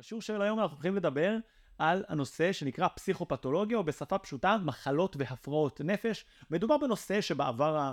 בשיעור של היום אנחנו הולכים לדבר על הנושא שנקרא פסיכופתולוגיה, או בשפה פשוטה, מחלות והפרעות נפש. מדובר בנושא שבעבר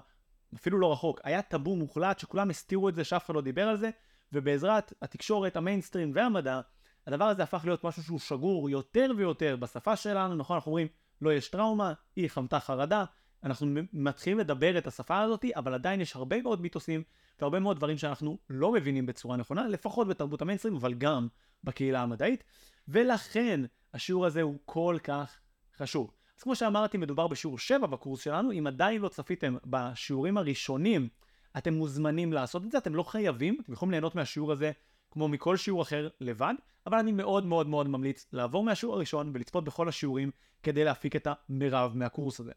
אפילו לא רחוק, היה טאבו מוחלט שכולם הסתירו את זה, שאף אחד לא דיבר על זה, ובעזרת התקשורת, המיינסטרים והמדע, הדבר הזה הפך להיות משהו שהוא שגור יותר ויותר בשפה שלנו, נכון? אנחנו אומרים, לא יש טראומה, היא חמתה חרדה, אנחנו מתחילים לדבר את השפה הזאת, אבל עדיין יש הרבה מאוד מיתוסים והרבה מאוד דברים שאנחנו לא מבינים בצורה נכונה, לפחות בתרבות המיינסטרים, אבל גם בקהילה המדעית, ולכן השיעור הזה הוא כל כך חשוב. אז כמו שאמרתי, מדובר בשיעור 7 בקורס שלנו, אם עדיין לא צפיתם בשיעורים הראשונים, אתם מוזמנים לעשות את זה, אתם לא חייבים, אתם יכולים ליהנות מהשיעור הזה כמו מכל שיעור אחר לבד, אבל אני מאוד מאוד מאוד ממליץ לעבור מהשיעור הראשון ולצפות בכל השיעורים כדי להפיק את המרב מהקורס הזה.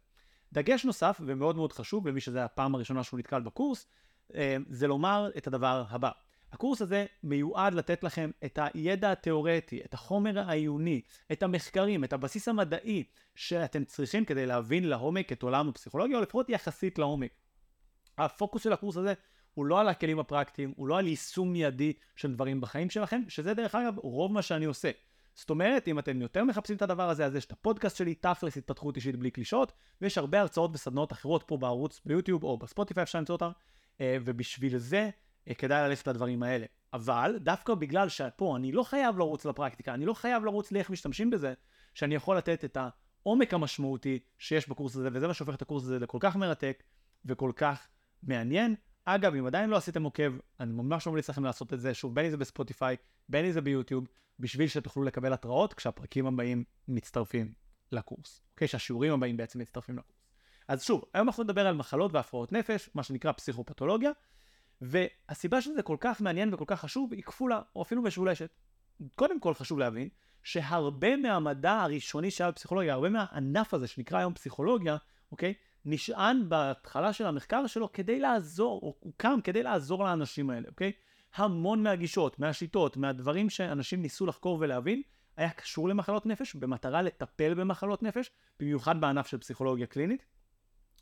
דגש נוסף ומאוד מאוד חשוב למי שזה הפעם הראשונה שהוא נתקל בקורס, אה, זה לומר את הדבר הבא. הקורס הזה מיועד לתת לכם את הידע התיאורטי, את החומר העיוני, את המחקרים, את הבסיס המדעי שאתם צריכים כדי להבין לעומק את עולם הפסיכולוגיה, או לפחות יחסית לעומק. הפוקוס של הקורס הזה הוא לא על הכלים הפרקטיים, הוא לא על יישום מיידי של דברים בחיים שלכם, שזה דרך אגב רוב מה שאני עושה. זאת אומרת, אם אתם יותר מחפשים את הדבר הזה, אז יש את הפודקאסט שלי, תכלס התפתחות אישית בלי קלישות, ויש הרבה הרצאות וסדנאות אחרות פה בערוץ ביוטיוב או בספוטיפיי אפשר למצוא אותם, אה, ובשביל זה כדאי ללכת לדברים האלה. אבל דווקא בגלל שפה אני לא חייב לרוץ לפרקטיקה, אני לא חייב לרוץ לאיך משתמשים בזה, שאני יכול לתת את העומק המשמעותי שיש בקורס הזה, וזה מה שהופך את הקורס הזה לכל כך מרתק וכל כך מעניין. אגב, אם עדיין לא עשיתם עוקב, אני ממש ממליץ לכם לעשות את זה, שוב, בין אם זה בספוטיפיי, בין אם זה ביוטיוב, בשביל שתוכלו לקבל התראות כשהפרקים הבאים מצטרפים לקורס. אוקיי? שהשיעורים הבאים בעצם מצטרפים לקורס. אז שוב, היום אנחנו נדבר על מחלות והפרעות נפש, מה שנקרא פסיכופתולוגיה, והסיבה שזה כל כך מעניין וכל כך חשוב היא כפולה, או אפילו משולשת. קודם כל חשוב להבין שהרבה מהמדע הראשוני שהיה בפסיכולוגיה, הרבה מהענף הזה שנקרא היום פסיכולוגיה, אוקיי? נשען בהתחלה של המחקר שלו כדי לעזור, או הוא קם כדי לעזור לאנשים האלה, אוקיי? המון מהגישות, מהשיטות, מהדברים שאנשים ניסו לחקור ולהבין, היה קשור למחלות נפש, במטרה לטפל במחלות נפש, במיוחד בענף של פסיכולוגיה קלינית.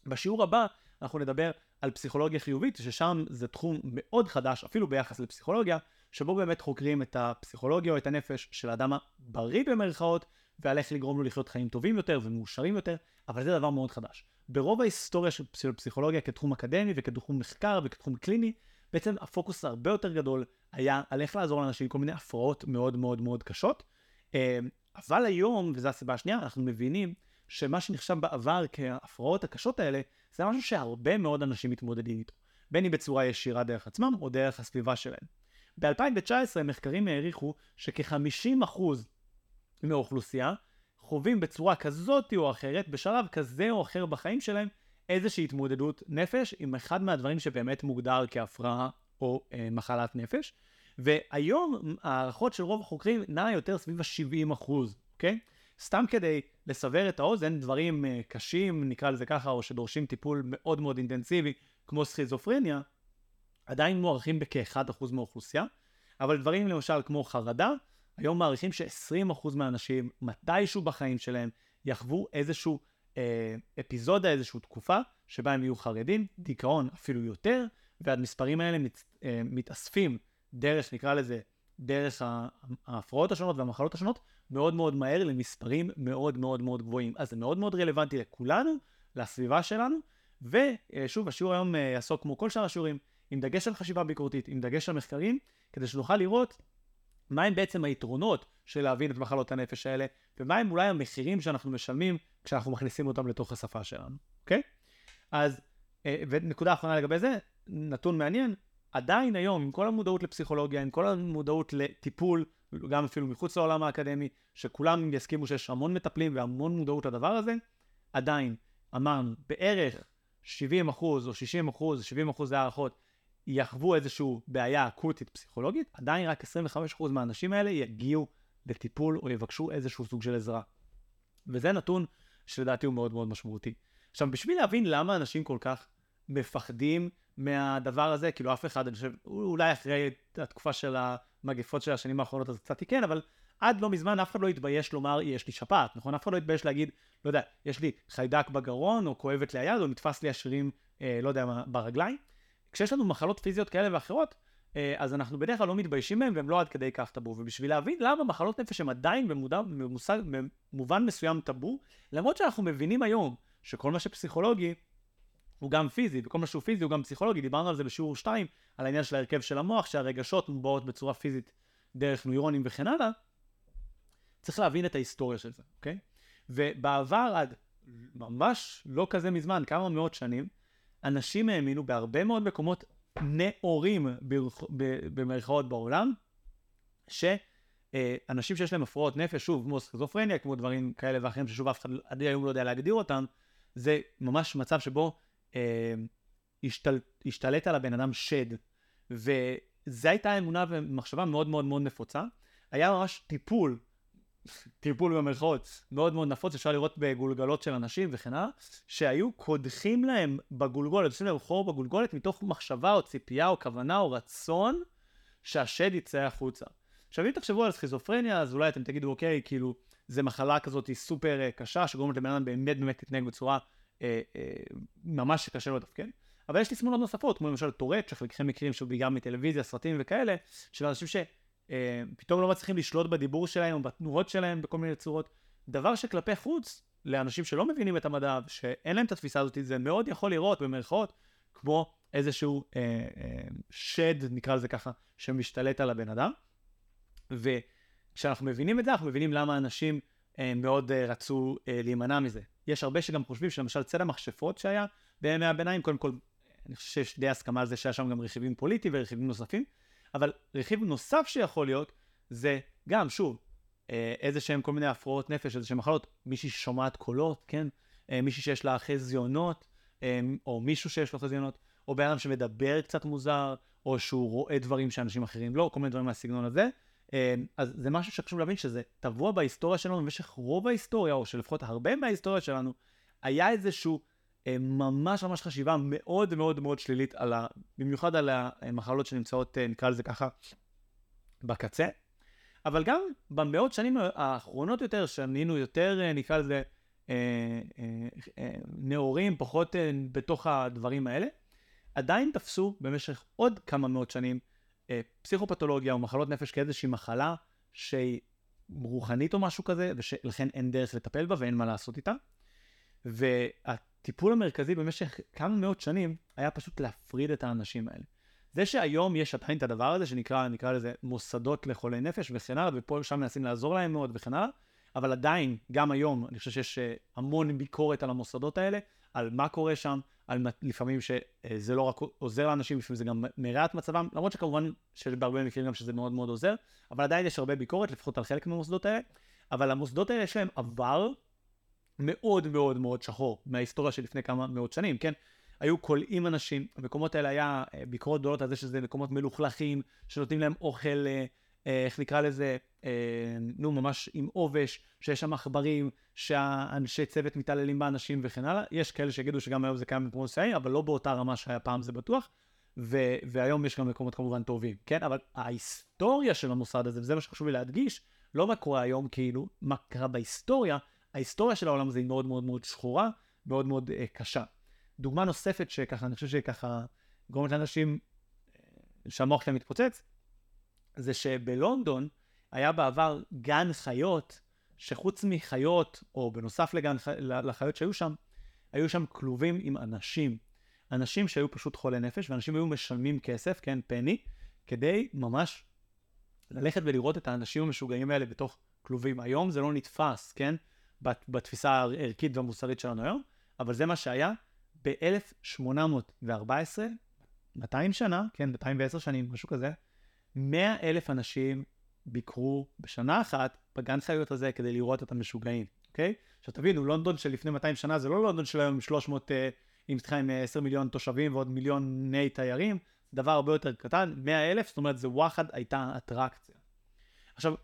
בשיעור הבא אנחנו נדבר על פסיכולוגיה חיובית, ששם זה תחום מאוד חדש, אפילו ביחס לפסיכולוגיה, שבו באמת חוקרים את הפסיכולוגיה או את הנפש של האדם הבריא במרכאות, ועל איך לגרום לו לחיות חיים טובים יותר ומאושרים יותר, אבל זה דבר מאוד חדש. ברוב ההיסטוריה של, פסיכולוגיה כתחום אקדמי וכתחום מחקר וכתחום קליני, בעצם הפוקוס הרבה יותר גדול היה על איך לעזור לאנשים עם כל מיני הפרעות מאוד מאוד מאוד קשות. אה, אבל היום, וזו הסיבה השנייה, אנחנו מבינים שמה שנחשב בעבר כהפרעות הקשות האלה, זה משהו שהרבה מאוד אנשים מתמודדים איתו. בין אם בצורה ישירה דרך עצמם או דרך הסביבה שלהם. ב-2019 מחקרים העריכו שכ-50% מהאוכלוסייה חווים בצורה כזאת או אחרת, בשלב כזה או אחר בחיים שלהם, איזושהי התמודדות נפש עם אחד מהדברים שבאמת מוגדר כהפרעה או אה, מחלת נפש. והיום הערכות של רוב החוקרים נעה יותר סביב ה-70 אחוז, אוקיי? סתם כדי לסבר את האוזן, דברים uh, קשים, נקרא לזה ככה, או שדורשים טיפול מאוד מאוד אינטנסיבי, כמו סכיזופרניה, עדיין מוערכים בכ-1% מהאוכלוסייה, אבל דברים למשל כמו חרדה, היום מעריכים ש-20% מהאנשים, מתישהו בחיים שלהם, יחוו איזשהו אה, אפיזודה, איזושהי תקופה, שבה הם יהיו חרדים, דיכאון אפילו יותר, והמספרים האלה מת, אה, מתאספים דרך, נקרא לזה, דרך ההפרעות השונות והמחלות השונות, מאוד מאוד מהר למספרים מאוד מאוד מאוד גבוהים. אז זה מאוד מאוד רלוונטי לכולנו, לסביבה שלנו, ושוב, השיעור היום אה, יעסוק כמו כל שאר השיעורים, עם דגש על חשיבה ביקורתית, עם דגש על מחקרים, כדי שנוכל לראות מהם בעצם היתרונות של להבין את מחלות הנפש האלה, ומהם אולי המחירים שאנחנו משלמים כשאנחנו מכניסים אותם לתוך השפה שלנו, אוקיי? אז, אה, ונקודה אחרונה לגבי זה, נתון מעניין, עדיין היום, עם כל המודעות לפסיכולוגיה, עם כל המודעות לטיפול, גם אפילו מחוץ לעולם האקדמי, שכולם יסכימו שיש המון מטפלים והמון מודעות לדבר הזה, עדיין, אמרנו, בערך 70 אחוז או 60 אחוז, 70 אחוז להערכות, יחוו איזושהי בעיה אקוטית פסיכולוגית, עדיין רק 25 אחוז מהאנשים האלה יגיעו לטיפול או יבקשו איזשהו סוג של עזרה. וזה נתון שלדעתי הוא מאוד מאוד משמעותי. עכשיו, בשביל להבין למה אנשים כל כך מפחדים מהדבר הזה, כאילו אף אחד, אני חושב, אולי אחרי התקופה של המגפות של השנים האחרונות אז קצת כן, אבל עד לא מזמן אף אחד לא התבייש לומר, יש לי שפעת, נכון? אף אחד לא התבייש להגיד, לא יודע, יש לי חיידק בגרון, או כואבת לי היד, או נתפס לי השרירים, אה, לא יודע מה, ברגליים. כשיש לנו מחלות פיזיות כאלה ואחרות, אה, אז אנחנו בדרך כלל לא מתביישים מהם והם לא עד כדי כך טאבו. ובשביל להבין למה מחלות נפש הם עדיין במודע, במושג, במובן מסוים טאבו, למרות שאנחנו מבינים היום שכל מה שפסיכולוגי הוא גם פיזי, וכל מה שהוא פיזי הוא גם פסיכולוגי, דיברנו על זה בשיעור 2, על העניין של ההרכב של המוח, שהרגשות מובעות בצורה פיזית דרך נוירונים וכן הלאה, צריך להבין את ההיסטוריה של זה, אוקיי? ובעבר עד ממש לא כזה מזמן, כמה מאות שנים, אנשים האמינו בהרבה מאוד מקומות נאורים במרכאות בעולם, שאנשים שיש להם הפרעות נפש, שוב, כמו סכיזופרניה, כמו דברים כאלה ואחרים ששוב אף אחד עד היום לא יודע להגדיר אותם, זה ממש מצב שבו השתל, השתלט על הבן אדם שד. וזו הייתה אמונה ומחשבה מאוד מאוד מאוד נפוצה. היה ממש טיפול טיפול במרכאות מאוד מאוד נפוץ, אפשר לראות בגולגלות של אנשים וכן הלאה, שהיו קודחים להם בגולגולת, עושים להם חור בגולגולת מתוך מחשבה או ציפייה או כוונה או רצון שהשד יצא החוצה. עכשיו אם תחשבו על סכיזופרניה, אז אולי אתם תגידו, אוקיי, כאילו, זה מחלה כזאת סופר אה, קשה, שגורמת לבן אדם באמת באמת להתנהג בצורה ממש קשה לו לתפקד. אבל יש תסמונות נוספות, כמו למשל טורט, שחלקכם מכירים שהוא בעיקר מטלוויזיה, סרטים וכאלה, של אנשים ש... אה, לא מצליחים לשלוט בדיבור שלהם או בתנועות שלהם בכל מיני צורות. דבר שכלפי חוץ, לאנשים שלא מבינים את המדע, שאין להם את התפיסה הזאת, זה מאוד יכול לראות במרכאות כמו איזשהו אה, אה, שד, נקרא לזה ככה, שמשתלט על הבן אדם. וכשאנחנו מבינים את זה, אנחנו מבינים למה אנשים אה, מאוד אה, רצו אה, להימנע מזה. יש הרבה שגם חושבים שלמשל צד המכשפות שהיה בימי הביניים, קודם כל, אני חושב שיש די הסכמה על זה שהיה שם גם רכיבים פוליטיים ורכיבים נוספים. אבל רכיב נוסף שיכול להיות, זה גם, שוב, אה, איזה שהם כל מיני הפרעות נפש, איזה שהם מחלות, מישהי ששומעת קולות, כן? אה, מישהי שיש לה חזיונות, אה, או מישהו שיש לו חזיונות, או בן אדם שמדבר קצת מוזר, או שהוא רואה דברים שאנשים אחרים לא, כל מיני דברים מהסגנון הזה. אז זה משהו שחשוב להבין שזה טבוע בהיסטוריה שלנו במשך רוב ההיסטוריה, או שלפחות הרבה מההיסטוריה שלנו, היה איזשהו אה, ממש ממש חשיבה מאוד מאוד מאוד שלילית, על ה... במיוחד על המחלות שנמצאות, אה, נקרא לזה ככה, בקצה. אבל גם במאות שנים האחרונות יותר, שנהיינו יותר, אה, נקרא לזה, נאורים, פחות בתוך הדברים האלה, עדיין תפסו במשך עוד כמה מאות שנים פסיכופתולוגיה או מחלות נפש כאיזושהי מחלה שהיא רוחנית או משהו כזה, ולכן אין דרך לטפל בה ואין מה לעשות איתה. ואת הטיפול המרכזי במשך כמה מאות שנים היה פשוט להפריד את האנשים האלה. זה שהיום יש עדיין את הדבר הזה שנקרא, נקרא לזה מוסדות לחולי נפש וכן הלאה, ופה ושם מנסים לעזור להם מאוד וכן הלאה, אבל עדיין, גם היום, אני חושב שיש אה, המון ביקורת על המוסדות האלה, על מה קורה שם, על לפעמים שזה לא רק עוזר לאנשים, לפעמים זה גם מרע את מצבם, למרות שכמובן שבהרבה מקרים גם שזה מאוד מאוד עוזר, אבל עדיין יש הרבה ביקורת, לפחות על חלק מהמוסדות האלה, אבל המוסדות האלה יש להם עבר מאוד מאוד מאוד שחור מההיסטוריה של לפני כמה מאות שנים, כן? היו כולאים אנשים, המקומות האלה היה אה, ביקורות גדולות על זה שזה מקומות מלוכלכים, שנותנים להם אוכל, אה, אה, איך נקרא לזה, נו ממש עם עובש, שיש שם עכברים, שהאנשי צוות מתעללים באנשים וכן הלאה. יש כאלה שיגידו שגם היום זה קיים מסוימים, אבל לא באותה רמה שהיה פעם זה בטוח. ו- והיום יש גם מקומות כמובן טובים, כן? אבל ההיסטוריה של המוסד הזה, וזה מה שחשוב לי להדגיש, לא מה קורה היום כאילו, מה קרה בהיסטוריה, ההיסטוריה של העולם הזה היא מאוד מאוד מאוד שחורה, מאוד מאוד uh, קשה. דוגמה נוספת שככה, אני חושב שככה גורמת לאנשים uh, שהמוח שלהם מתפוצץ, זה שבלונדון היה בעבר גן חיות, שחוץ מחיות, או בנוסף לגן, לחיות שהיו שם, היו שם כלובים עם אנשים. אנשים שהיו פשוט חולי נפש, ואנשים היו משלמים כסף, כן, פני, כדי ממש ללכת ולראות את האנשים המשוגעים האלה בתוך כלובים. היום זה לא נתפס, כן? בתפיסה הערכית והמוסרית שלנו היום, אבל זה מה שהיה ב-1814, 200 שנה, כן, 210 שנים, משהו כזה, 100 אלף אנשים ביקרו בשנה אחת בגן חיות הזה כדי לראות את המשוגעים, אוקיי? עכשיו תבינו, לונדון של לפני 200 שנה זה לא לונדון של היום עם 300, אה, עם סליחה, עם 10 מיליון תושבים ועוד מיליוני תיירים, דבר הרבה יותר קטן, 100 אלף, זאת אומרת זה וואחד הייתה אטרקציה. עכשיו,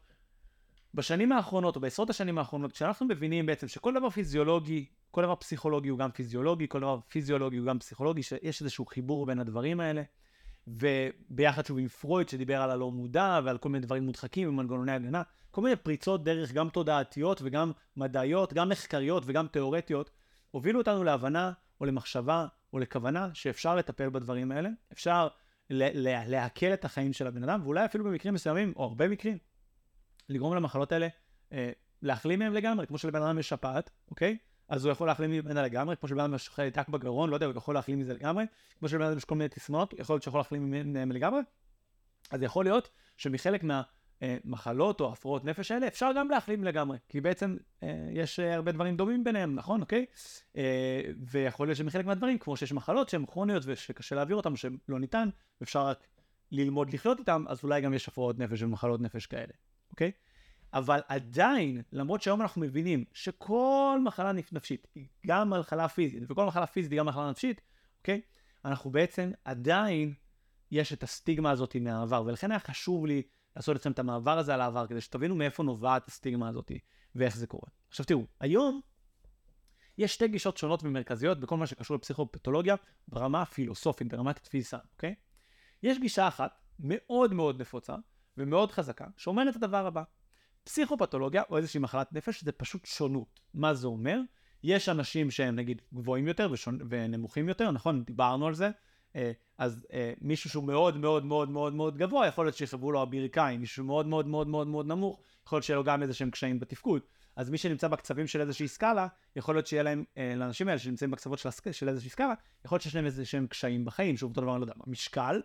בשנים האחרונות, או בעשרות השנים האחרונות, כשאנחנו מבינים בעצם שכל דבר פיזיולוגי, כל דבר פסיכולוגי הוא גם פיזיולוגי, כל דבר פיזיולוגי הוא גם פסיכולוגי, שיש איזשהו חיבור בין הדברים האלה, וביחד שוב עם פרויד שדיבר על הלא מודע ועל כל מיני דברים מודחקים ומנגנוני הגנה, כל מיני פריצות דרך גם תודעתיות וגם מדעיות, גם מחקריות וגם תיאורטיות, הובילו אותנו להבנה או למחשבה או לכוונה שאפשר לטפל בדברים האלה, אפשר לעכל את החיים של הבן אדם, ואולי אפילו במקרים מסוימים, או הרבה מקרים, לגרום למחלות האלה אה, להחלים מהם לגמרי, כמו שלבן אדם יש שפעת, אוקיי? אז הוא יכול להחלים ממנה לגמרי, כמו שלבן אדם יש חיידק בגרון, לא יודע, הוא יכול להחלים מזה לגמרי, כמו שלבן אדם יש כל מיני תסמונות, יכול להיות שיכול להחלים מהם לגמרי. אז יכול להיות שמחלק מהמחלות או הפרעות נפש האלה אפשר גם להחלים לגמרי, כי בעצם אה, יש אה, הרבה דברים דומים ביניהם, נכון, אוקיי? אה, ויכול להיות שמחלק מהדברים, כמו שיש מחלות שהן כרוניות ושקשה להעביר אותן, שלא ניתן, ואפשר רק ללמוד לחיות איתן, אז אולי גם יש הפרעות נפש ומחלות נפש כאלה, אוקיי? אבל עדיין, למרות שהיום אנחנו מבינים שכל מחלה נפשית היא גם מחלה פיזית, וכל מחלה פיזית היא גם מחלה נפשית, אוקיי? אנחנו בעצם עדיין, יש את הסטיגמה הזאת מהעבר, ולכן היה חשוב לי לעשות אצלם את המעבר הזה על העבר, כדי שתבינו מאיפה נובעת הסטיגמה הזאת ואיך זה קורה. עכשיו תראו, היום יש שתי גישות שונות ומרכזיות בכל מה שקשור לפסיכופתולוגיה ברמה הפילוסופית, ברמת התפיסה, אוקיי? יש גישה אחת מאוד מאוד נפוצה ומאוד חזקה, שאומרת את הדבר הבא. פסיכופתולוגיה או איזושהי מחלת נפש זה פשוט שונות. מה זה אומר? יש אנשים שהם נגיד גבוהים יותר ושונ... ונמוכים יותר, נכון? דיברנו על זה. אה, אז אה, מישהו שהוא מאוד מאוד מאוד מאוד מאוד גבוה, יכול להיות שיכתבו לו הברכיים, מישהו מאוד מאוד מאוד מאוד מאוד נמוך, יכול להיות שיהיה לו גם איזה שהם קשיים בתפקוד. אז מי שנמצא בקצבים של איזושהי סקאלה, יכול להיות שיהיה להם, אה, לאנשים האלה שנמצאים בקצוות של, הסק... של איזושהי סקאלה, יכול להיות שיש להם איזה שהם קשיים בחיים, שוב אותו דבר, אני לא יודע משקל,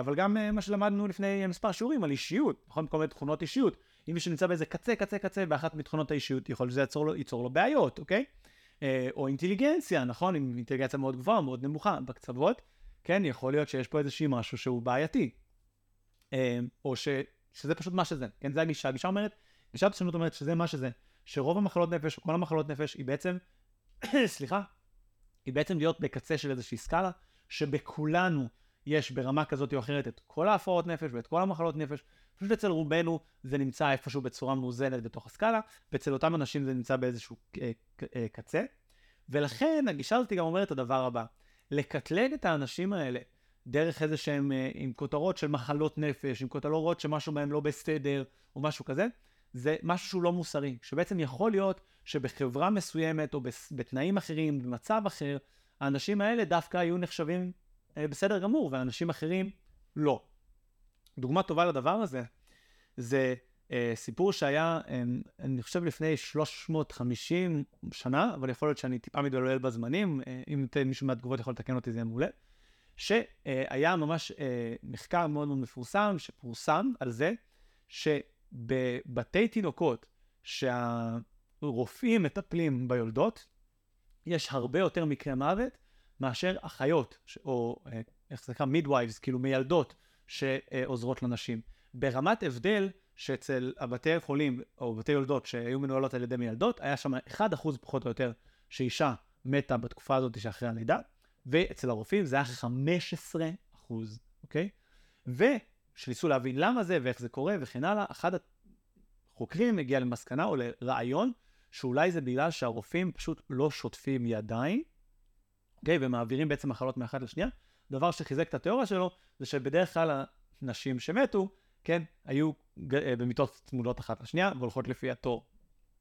אבל גם מה שלמדנו לפני מספר שיעורים על אישיות, נכון? כל מיני תכונות אישיות. אם מישהו נמצא באיזה קצה, קצה, קצה, באחת מתכונות האישיות, יכול להיות שזה ייצור לו, ייצור לו בעיות, אוקיי? אה, או אינטליגנציה, נכון? עם אינטליגנציה מאוד גבוהה, מאוד נמוכה, בקצוות, כן, יכול להיות שיש פה איזשהי משהו שהוא בעייתי. אה, או ש, שזה פשוט מה שזה, כן? זה הגישה. הגישה אומרת, גישת השונות אומרת שזה מה שזה, שרוב המחלות נפש, או כל המחלות נפש, היא בעצם, סליחה, היא בעצם להיות בקצה של איזושהי סקאלה, שבכולנו יש ברמה כזאת או אחרת את כל ההפרעות נפש ואת כל המחלות נפש, פשוט אצל רובנו זה נמצא איפשהו בצורה מאוזנת בתוך הסקאלה, ואצל אותם אנשים זה נמצא באיזשהו אה, אה, קצה. ולכן הגישה הזאת גם אומרת את הדבר הבא, לקטלג את האנשים האלה דרך איזה שהם אה, עם כותרות של מחלות נפש, עם כותרות שמשהו בהם לא בסדר, או משהו כזה, זה משהו שהוא לא מוסרי, שבעצם יכול להיות שבחברה מסוימת, או בתנאים אחרים, במצב אחר, האנשים האלה דווקא היו נחשבים בסדר גמור, ואנשים אחרים לא. דוגמה טובה לדבר הזה, זה אה, סיפור שהיה, אה, אני חושב לפני 350 שנה, אבל יכול להיות שאני טיפה מתבלבל בזמנים, אה, אם מישהו מהתגובות יכול לתקן אותי זה יהיה מעולה, שהיה ממש אה, מחקר מאוד מאוד מפורסם, שפורסם על זה, שבבתי תינוקות שהרופאים מטפלים ביולדות, יש הרבה יותר מקרי מוות מאשר אחיות, או אה, איך זה נקרא? מידווייבס, כאילו מיילדות, שעוזרות לנשים. ברמת הבדל שאצל הבתי חולים או בתי יולדות שהיו מנוהלות על ידי מיילדות, היה שם 1% פחות או יותר שאישה מתה בתקופה הזאת שאחרי הלידה, ואצל הרופאים זה היה 15%, אוקיי? וכשניסו להבין למה זה ואיך זה קורה וכן הלאה, אחד החוקרים הגיע למסקנה או לרעיון שאולי זה בגלל שהרופאים פשוט לא שוטפים ידיים, אוקיי? ומעבירים בעצם מחלות מאחד לשנייה, דבר שחיזק את התיאוריה שלו, זה שבדרך כלל הנשים שמתו, כן, היו אה, במיטות צמודות אחת לשנייה והולכות לפי התור.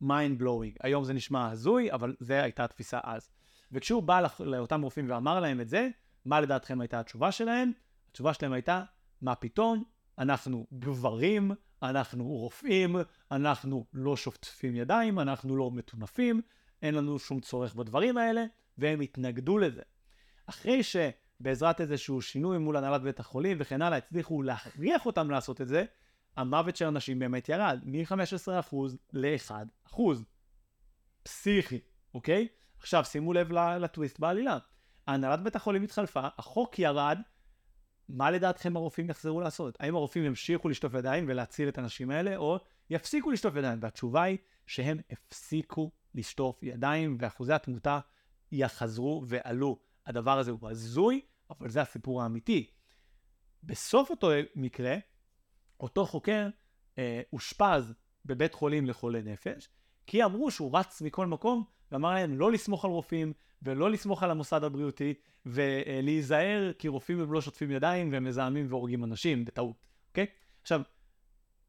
mind blowing. היום זה נשמע הזוי, אבל זו הייתה התפיסה אז. וכשהוא בא לאותם רופאים ואמר להם את זה, מה לדעתכם הייתה התשובה שלהם? התשובה שלהם הייתה, מה פתאום? אנחנו גברים, אנחנו רופאים, אנחנו לא שופטפים ידיים, אנחנו לא מטונפים, אין לנו שום צורך בדברים האלה, והם התנגדו לזה. אחרי ש... בעזרת איזשהו שינוי מול הנהלת בית החולים וכן הלאה, הצליחו להכריח אותם לעשות את זה, המוות של אנשים באמת ירד מ-15% ל-1%. פסיכי, אוקיי? עכשיו שימו לב לטוויסט בעלילה. הנהלת בית החולים התחלפה, החוק ירד, מה לדעתכם הרופאים יחזרו לעשות? האם הרופאים ימשיכו לשטוף ידיים ולהציל את האנשים האלה, או יפסיקו לשטוף ידיים? והתשובה היא שהם הפסיקו לשטוף ידיים, ואחוזי התמותה יחזרו ועלו. הדבר הזה הוא הזוי, אבל זה הסיפור האמיתי. בסוף אותו מקרה, אותו חוקר אה, אושפז בבית חולים לחולי נפש, כי אמרו שהוא רץ מכל מקום ואמר להם לא לסמוך על רופאים ולא לסמוך על המוסד הבריאותי ולהיזהר כי רופאים הם לא שוטפים ידיים והם מזהמים והורגים אנשים בטעות, אוקיי? עכשיו,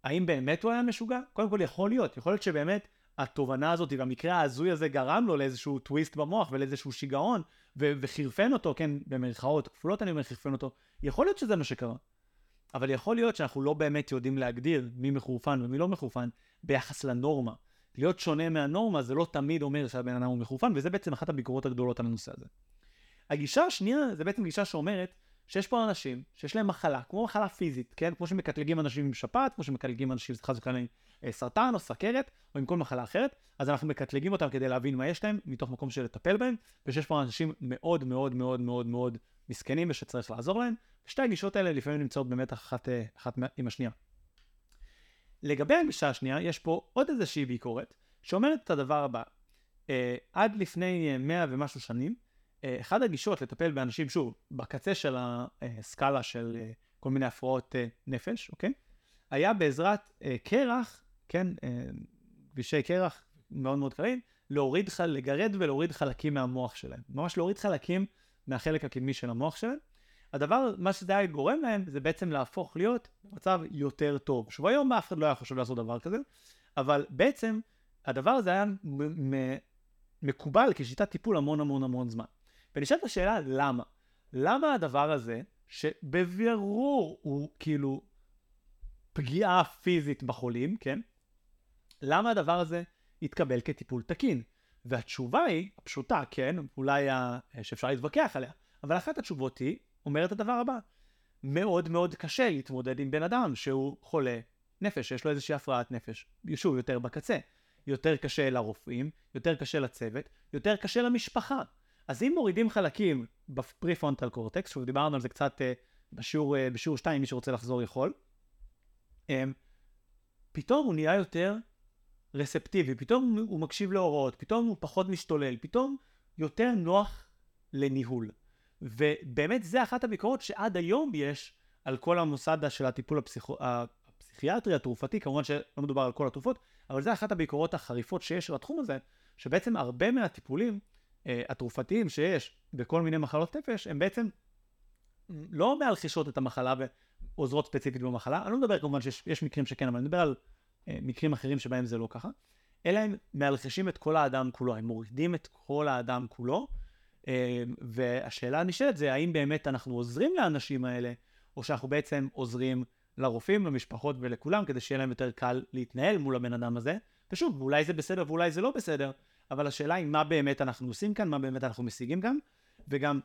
האם באמת הוא היה משוגע? קודם כל יכול להיות, יכול להיות שבאמת התובנה הזאת והמקרה ההזוי הזה גרם לו לאיזשהו טוויסט במוח ולאיזשהו שיגעון ו- וחירפן אותו, כן, במרכאות כפולות אני אומר חירפן אותו, יכול להיות שזה מה שקרה. אבל יכול להיות שאנחנו לא באמת יודעים להגדיר מי מחורפן ומי לא מחורפן ביחס לנורמה. להיות שונה מהנורמה זה לא תמיד אומר שהבן אדם הוא מחורפן, וזה בעצם אחת הביקורות הגדולות על הנושא הזה. הגישה השנייה זה בעצם גישה שאומרת שיש פה אנשים שיש להם מחלה, כמו מחלה פיזית, כן? כמו שמקטלגים אנשים עם שפעת, כמו שמקטלגים אנשים, חס וחלילה, אה, סרטן או סכרת, או עם כל מחלה אחרת, אז אנחנו מקטלגים אותם כדי להבין מה יש להם, מתוך מקום של לטפל בהם, ושיש פה אנשים מאוד מאוד מאוד מאוד מאוד מסכנים ושצריך לעזור להם. ושתי הגישות האלה לפעמים נמצאות במתח אחת, אה, אחת עם השנייה. לגבי הגישה השנייה, יש פה עוד איזושהי ביקורת, שאומרת את הדבר הבא, אה, עד לפני 100 ומשהו שנים, אה, אחד הגישות לטפל באנשים, שוב, בקצה של הסקאלה של אה, כל מיני הפרעות אה, נפש, אוקיי? היה בעזרת קרח, כן, כבישי קרח מאוד מאוד קרים, להוריד, לגרד ולהוריד חלקים מהמוח שלהם. ממש להוריד חלקים מהחלק הקדמי של המוח שלהם. הדבר, מה שזה היה גורם להם, זה בעצם להפוך להיות מצב יותר טוב. שוב, היום אף אחד לא היה חושב לעשות דבר כזה, אבל בעצם הדבר הזה היה מקובל כשיטת טיפול המון המון המון זמן. ונשאלת השאלה למה. למה הדבר הזה, שבבירור הוא כאילו פגיעה פיזית בחולים, כן? למה הדבר הזה יתקבל כטיפול תקין? והתשובה היא, הפשוטה, כן, אולי שאפשר להתווכח עליה, אבל אחת התשובות היא, אומרת הדבר הבא, מאוד מאוד קשה להתמודד עם בן אדם שהוא חולה נפש, יש לו איזושהי הפרעת נפש, שוב, יותר בקצה. יותר קשה לרופאים, יותר קשה לצוות, יותר קשה למשפחה. אז אם מורידים חלקים בפרי-פרונטל קורטקס, שוב דיברנו על זה קצת uh, בשיעור, uh, בשיעור 2, מי שרוצה לחזור יכול, פתאום הוא נהיה יותר רספטיבי, פתאום הוא מקשיב להוראות, פתאום הוא פחות משתולל, פתאום יותר נוח לניהול. ובאמת זה אחת הביקורות שעד היום יש על כל המוסד של הטיפול הפסיכו... הפסיכיאטרי, התרופתי, כמובן שלא מדובר על כל התרופות, אבל זה אחת הביקורות החריפות שיש לתחום הזה, שבעצם הרבה מהטיפולים אה, התרופתיים שיש בכל מיני מחלות נפש, הם בעצם לא מאלחישות את המחלה ועוזרות ספציפית במחלה. אני לא מדבר כמובן שיש מקרים שכן, אבל אני מדבר על מקרים אחרים שבהם זה לא ככה. אלא הם מאלחשים את כל האדם כולו, הם מורידים את כל האדם כולו. אה, והשאלה הנשאלת זה האם באמת אנחנו עוזרים לאנשים האלה, או שאנחנו בעצם עוזרים לרופאים, למשפחות ולכולם, כדי שיהיה להם יותר קל להתנהל מול הבן אדם הזה. ושוב, אולי זה בסדר ואולי זה לא בסדר, אבל השאלה היא מה באמת אנחנו עושים כאן, מה באמת אנחנו משיגים כאן, וגם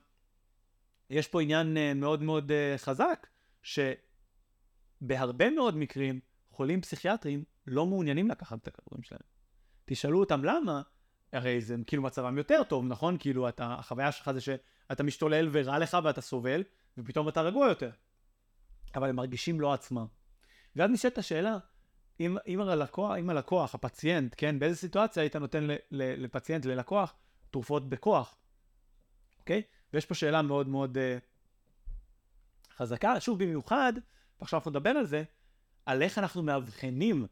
יש פה עניין uh, מאוד מאוד uh, חזק, שבהרבה מאוד מקרים חולים פסיכיאטרים לא מעוניינים לקחת את הכדורים שלהם. תשאלו אותם למה, הרי זה כאילו מצבם יותר טוב, נכון? כאילו אתה, החוויה שלך זה שאתה משתולל ורע לך ואתה סובל, ופתאום אתה רגוע יותר. אבל הם מרגישים לא עצמם. ואז נשאלת השאלה, אם, אם, הלקוח, אם הלקוח, הפציינט, כן, באיזה סיטואציה היית נותן ל, ל, לפציינט, ללקוח, תרופות בכוח, אוקיי? ויש פה שאלה מאוד מאוד uh, חזקה, שוב במיוחד, ועכשיו אנחנו נדבר על זה, על איך אנחנו מאבחנים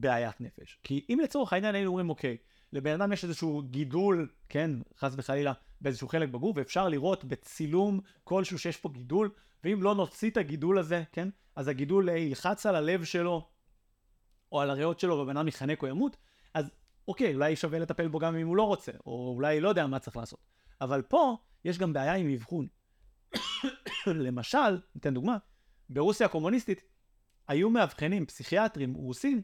בעיית נפש. כי אם לצורך העניין היינו אומרים, אוקיי, לבן אדם יש איזשהו גידול, כן, חס וחלילה, באיזשהו חלק בגוף, ואפשר לראות בצילום כלשהו שיש פה גידול, ואם לא נוציא את הגידול הזה, כן, אז הגידול ילחץ על הלב שלו, או על הריאות שלו ובן אדם יחנק או ימות, אז אוקיי, אולי שווה לטפל בו גם אם הוא לא רוצה, או אולי לא יודע מה צריך לעשות. אבל פה יש גם בעיה עם אבחון. למשל, ניתן דוגמה, ברוסיה הקומוניסטית היו מאבחנים פסיכיאטרים רוסים,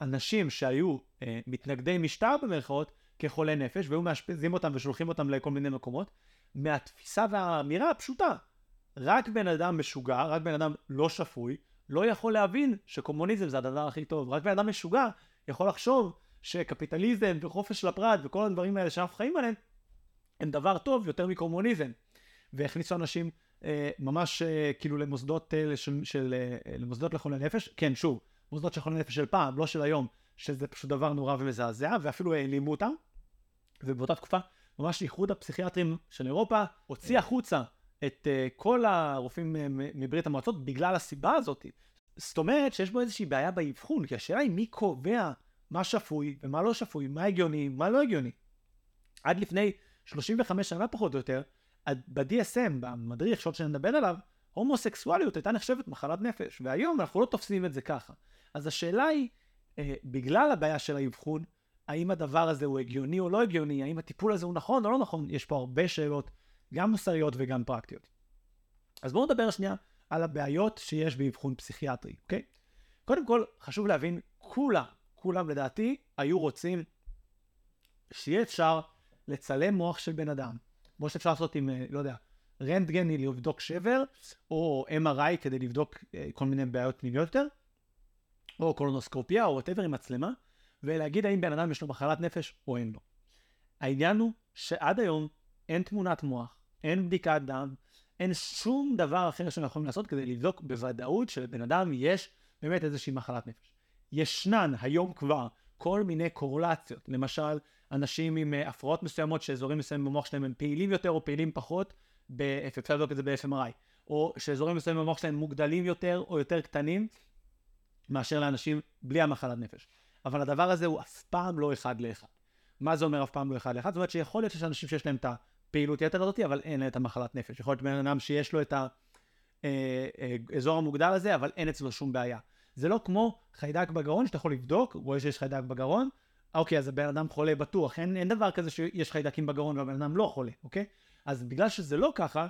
אנשים שהיו אה, מתנגדי משטר במרכאות, כחולי נפש, והיו מאשפזים אותם ושולחים אותם לכל מיני מקומות, מהתפיסה והאמירה הפשוטה, רק בן אדם משוגע, רק בן אדם לא שפוי, לא יכול להבין שקומוניזם זה הדבר הכי טוב. רק בן אדם משוגע יכול לחשוב שקפיטליזם וחופש של הפרט וכל הדברים האלה שאנחנו חיים עליהם הם דבר טוב יותר מקומוניזם. והכניסו אנשים אה, ממש אה, כאילו למוסדות, אה, של, של, אה, למוסדות לחולי נפש. כן, שוב, מוסדות של חולי נפש של פעם, לא של היום, שזה פשוט דבר נורא ומזעזע, ואפילו העלימו אותם. ובאותה תקופה ממש איחוד הפסיכיאטרים של אירופה הוציא החוצה את uh, כל הרופאים uh, מברית המועצות בגלל הסיבה הזאת. זאת אומרת שיש בו איזושהי בעיה באבחון, כי השאלה היא מי קובע מה שפוי ומה לא שפוי, מה הגיוני, מה לא הגיוני. עד לפני 35 שנה פחות או יותר, ב-DSM, במדריך שעוד שנדבר עליו, הומוסקסואליות הייתה נחשבת מחלת נפש, והיום אנחנו לא תופסים את זה ככה. אז השאלה היא, אה, בגלל הבעיה של האבחון, האם הדבר הזה הוא הגיוני או לא הגיוני, האם הטיפול הזה הוא נכון או לא נכון, יש פה הרבה שאלות, גם מוסריות וגם פרקטיות. אז בואו נדבר שנייה על הבעיות שיש באבחון פסיכיאטרי, אוקיי? קודם כל, חשוב להבין, כולם, כולם לדעתי, היו רוצים שיהיה אפשר לצלם מוח של בן אדם, כמו שאפשר לעשות עם, אה, לא יודע, רנטגן לבדוק שבר, או MRI כדי לבדוק אה, כל מיני בעיות פנימיות יותר, או קולונוסקופיה, או whatever עם מצלמה, ולהגיד האם בן אדם יש לו מחלת נפש או אין לו. העניין הוא שעד היום אין תמונת מוח, אין בדיקת דם, אין שום דבר אחר שאנחנו יכולים לעשות כדי לבדוק בוודאות שלבן אדם יש באמת איזושהי מחלת נפש. ישנן היום כבר כל מיני קורלציות, למשל אנשים עם אה, הפרעות מסוימות שאזורים מסוימים במוח שלהם הם פעילים יותר או פעילים פחות, אפשר לבדוק את זה ב-FMRI, או שאזורים מסוימים במוח שלהם מוגדלים יותר או יותר קטנים מאשר לאנשים בלי המחלת נפש. אבל הדבר הזה הוא אף פעם לא אחד לאחד. מה זה אומר אף פעם לא אחד לאחד? זאת אומרת שיכול להיות שיש אנשים שיש להם את הפעילות יתר הזאת, אבל אין להם את המחלת נפש. יכול להיות בן אדם שיש לו את האזור אה, אה, המוגדל הזה, אבל אין אצלו שום בעיה. זה לא כמו חיידק בגרון שאתה יכול לבדוק, רואה שיש חיידק בגרון, אוקיי, אז הבן אדם חולה בטוח. אין, אין דבר כזה שיש חיידקים בגרון והבן אדם לא חולה, אוקיי? אז בגלל שזה לא ככה,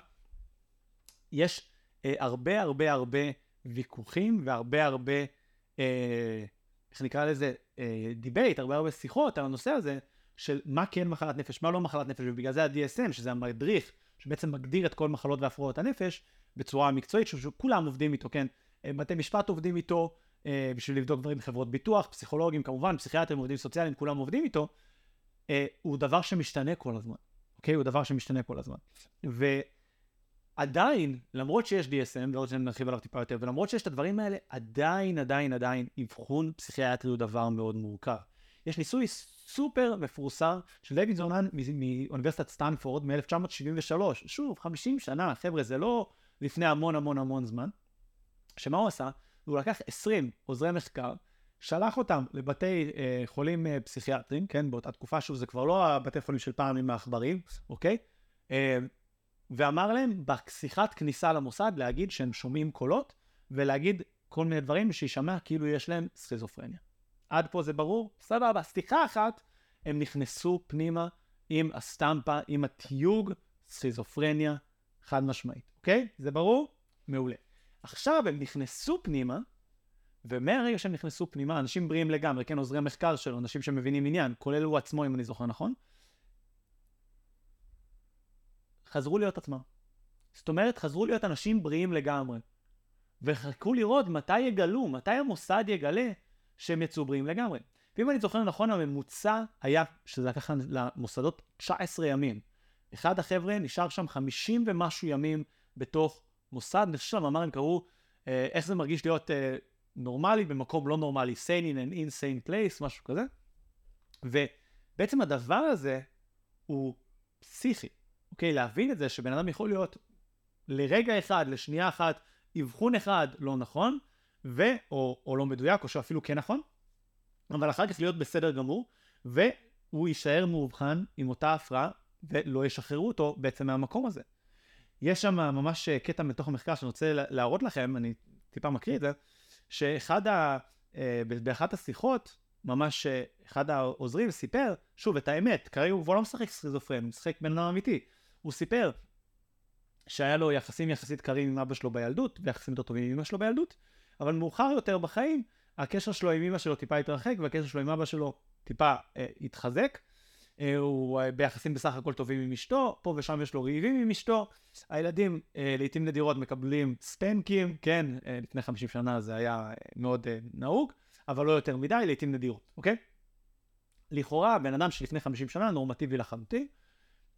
יש אה, הרבה הרבה הרבה ויכוחים והרבה הרבה, אה, איך נקרא לזה, אה, debate, הרבה הרבה שיחות על הנושא הזה של מה כן מחלת נפש, מה לא מחלת נפש, ובגלל זה ה-DSM, שזה המדריך, שבעצם מגדיר את כל מחלות והפרעות הנפש בצורה מקצועית, שכולם עובדים איתו, כן? אה, בתי משפט עובדים איתו אה, בשביל לבדוק דברים בחברות ביטוח, פסיכולוגים כמובן, פסיכיאטרים, עובדים סוציאליים, כולם עובדים איתו, אה, הוא דבר שמשתנה כל הזמן. אוקיי? הוא דבר שמשתנה כל הזמן. ועדיין, למרות שיש DSM, ועוד שנרחיב עליו טיפה יותר, ולמרות שיש את הדברים האלה, עדיין, עדיין, עדיין, אבחון פסיכיאטרי הוא דבר מאוד מורכב. יש ניסוי סופר מפורסם של דייוויד זונן מאוניברסיטת סטנפורד מ-1973. שוב, 50 שנה, חבר'ה, זה לא לפני המון המון המון זמן. שמה הוא עשה? הוא לקח 20 עוזרי מחקר, שלח אותם לבתי אה, חולים אה, פסיכיאטרים, כן, באותה תקופה, שוב, זה כבר לא הבתי חולים של פעם עם העכברים, אוקיי? אה, ואמר להם בשיחת כניסה למוסד להגיד שהם שומעים קולות, ולהגיד כל מיני דברים שישמע כאילו יש להם סכיזופרניה. עד פה זה ברור? סבבה. סליחה אחת, הם נכנסו פנימה עם הסטמפה, עם התיוג, סכיזופרניה, חד משמעית, אוקיי? זה ברור? מעולה. עכשיו הם נכנסו פנימה, ומהרגע שהם נכנסו פנימה, אנשים בריאים לגמרי, כן, עוזרי מחקר שלו, אנשים שמבינים עניין, כולל הוא עצמו, אם אני זוכר נכון, חזרו להיות עצמם. זאת אומרת, חזרו להיות אנשים בריאים לגמרי. וחכו לראות מתי יגלו, מתי המוסד יגלה שהם יצאו בריאים לגמרי. ואם אני זוכר נכון, הממוצע היה, שזה לקח למוסדות 19 ימים. אחד החבר'ה נשאר שם 50 ומשהו ימים בתוך מוסד, אני חושב שהמאמר הם קראו אה, איך זה מרגיש להיות אה, נורמלי במקום לא נורמלי, sane in an insane place, משהו כזה. ובעצם הדבר הזה הוא פסיכי, אוקיי? להבין את זה שבן אדם יכול להיות לרגע אחד, לשנייה אחת, אבחון אחד לא נכון, ו... או, או לא מדויק, או שאפילו כן נכון, אבל אחר כך להיות בסדר גמור, והוא יישאר מאובחן עם אותה הפרעה, ולא ישחררו אותו בעצם מהמקום הזה. יש שם ממש קטע מתוך המחקר שאני רוצה להראות לכם, אני טיפה מקריא את זה, שאחד ה... אה, באחת השיחות, ממש אה, אחד העוזרים סיפר, שוב, את האמת, כרגע הוא כבר לא משחק סכיזופרן, הוא משחק בן אדם אמיתי. הוא סיפר שהיה לו יחסים יחסית קרים עם אבא שלו בילדות, ויחסים יותר טובים עם אמא שלו בילדות, אבל מאוחר יותר בחיים, הקשר שלו עם אמא שלו טיפה התרחק, והקשר שלו עם אבא שלו טיפה אה, התחזק. אה, הוא אה, ביחסים בסך הכל טובים עם אשתו, פה ושם יש לו ריבים עם אשתו. הילדים אה, לעיתים נדירות מקבלים ספנקים, כן, לפני 50 שנה זה היה מאוד נהוג, אבל לא יותר מדי, לעיתים נדירות, אוקיי? לכאורה, בן אדם שלפני 50 שנה נורמטיבי לחלוטין,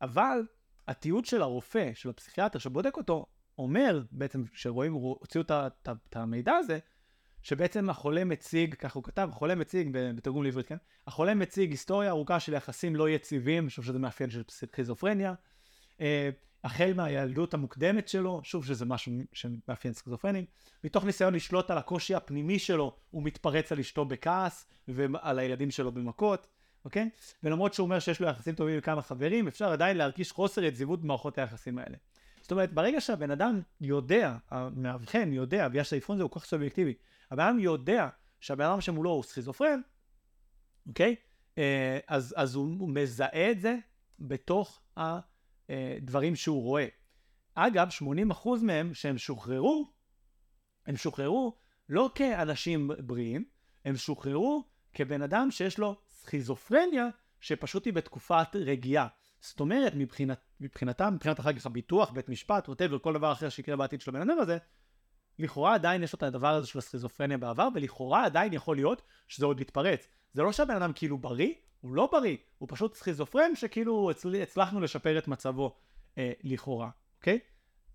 אבל התיעוד של הרופא, של הפסיכיאטר שבודק אותו, אומר, בעצם, כשרואים, הוציאו את המידע הזה, שבעצם החולה מציג, כך הוא כתב, החולה מציג, בתרגום לעברית, כן? החולה מציג היסטוריה ארוכה של יחסים לא יציבים, חושב שזה מאפיין של סכיזופרניה. אה, החל מהילדות המוקדמת שלו, שוב שזה משהו שמאפיין סכיזופרנים, מתוך ניסיון לשלוט על הקושי הפנימי שלו, הוא מתפרץ על אשתו בכעס ועל הילדים שלו במכות, אוקיי? ולמרות שהוא אומר שיש לו יחסים טובים עם כמה חברים, אפשר עדיין להרגיש חוסר יציבות במערכות היחסים האלה. זאת אומרת, ברגע שהבן אדם יודע, המאבחן יודע, בגלל שהאבחון הזה הוא כל כך סובייקטיבי, הבן אדם יודע שהבן אדם שמולו הוא סכיזופרן, אוקיי? אה, אז, אז הוא מזהה את זה בתוך הדברים שהוא רואה. אגב, 80% מהם שהם שוחררו, הם שוחררו לא כאנשים בריאים, הם שוחררו כבן אדם שיש לו סכיזופרניה, שפשוט היא בתקופת רגיעה. זאת אומרת, מבחינת, מבחינתם, מבחינת אחר כך הביטוח, בית משפט, ווטאבר, כל דבר אחר שיקרה בעתיד של הבן אדם הזה, לכאורה עדיין יש לו את הדבר הזה של הסכיזופרניה בעבר, ולכאורה עדיין יכול להיות שזה עוד יתפרץ. זה לא שהבן אדם כאילו בריא, הוא לא בריא, הוא פשוט סכיזופרן שכאילו הצל... הצלחנו לשפר את מצבו אה, לכאורה, אוקיי?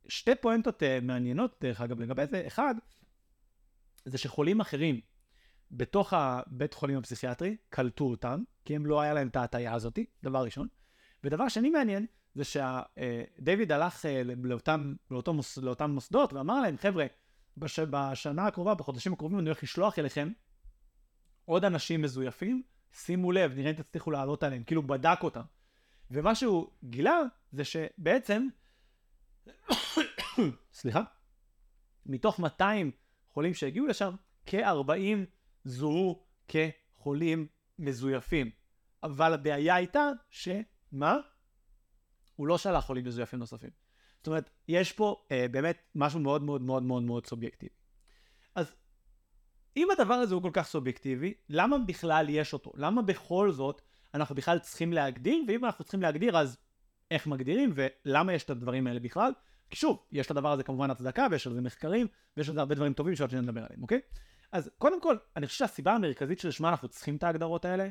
שתי פואנטות אה, מעניינות דרך אגב לגבי זה, אחד, זה שחולים אחרים בתוך הבית חולים הפסיכיאטרי קלטו אותם, כי הם לא היה להם את ההטייה הזאתי, דבר ראשון. ודבר שני מעניין, זה שדייוויד הלך אה, לאותם, לאותם, מוס, לאותם מוסדות ואמר להם, חבר'ה, בש, בשנה הקרובה, בחודשים הקרובים, אני הולך לשלוח אליכם עוד אנשים מזויפים, שימו לב, נראה אם תצליחו לעלות עליהם, כאילו בדק אותם. ומה שהוא גילה זה שבעצם, סליחה, מתוך 200 חולים שהגיעו לשם, כ-40 זוהו כחולים מזויפים. אבל הבעיה הייתה שמה? הוא לא שלח חולים מזויפים נוספים. זאת אומרת, יש פה אה, באמת משהו מאוד מאוד מאוד מאוד מאוד סובייקטיבי. אז אם הדבר הזה הוא כל כך סובייקטיבי, למה בכלל יש אותו? למה בכל זאת אנחנו בכלל צריכים להגדיר, ואם אנחנו צריכים להגדיר אז איך מגדירים ולמה יש את הדברים האלה בכלל? כי שוב, יש את הדבר הזה כמובן הצדקה ויש על זה מחקרים ויש על זה הרבה דברים טובים שעוד שניה נדבר עליהם, אוקיי? אז קודם כל, אני חושב שהסיבה המרכזית שלשמה אנחנו צריכים את ההגדרות האלה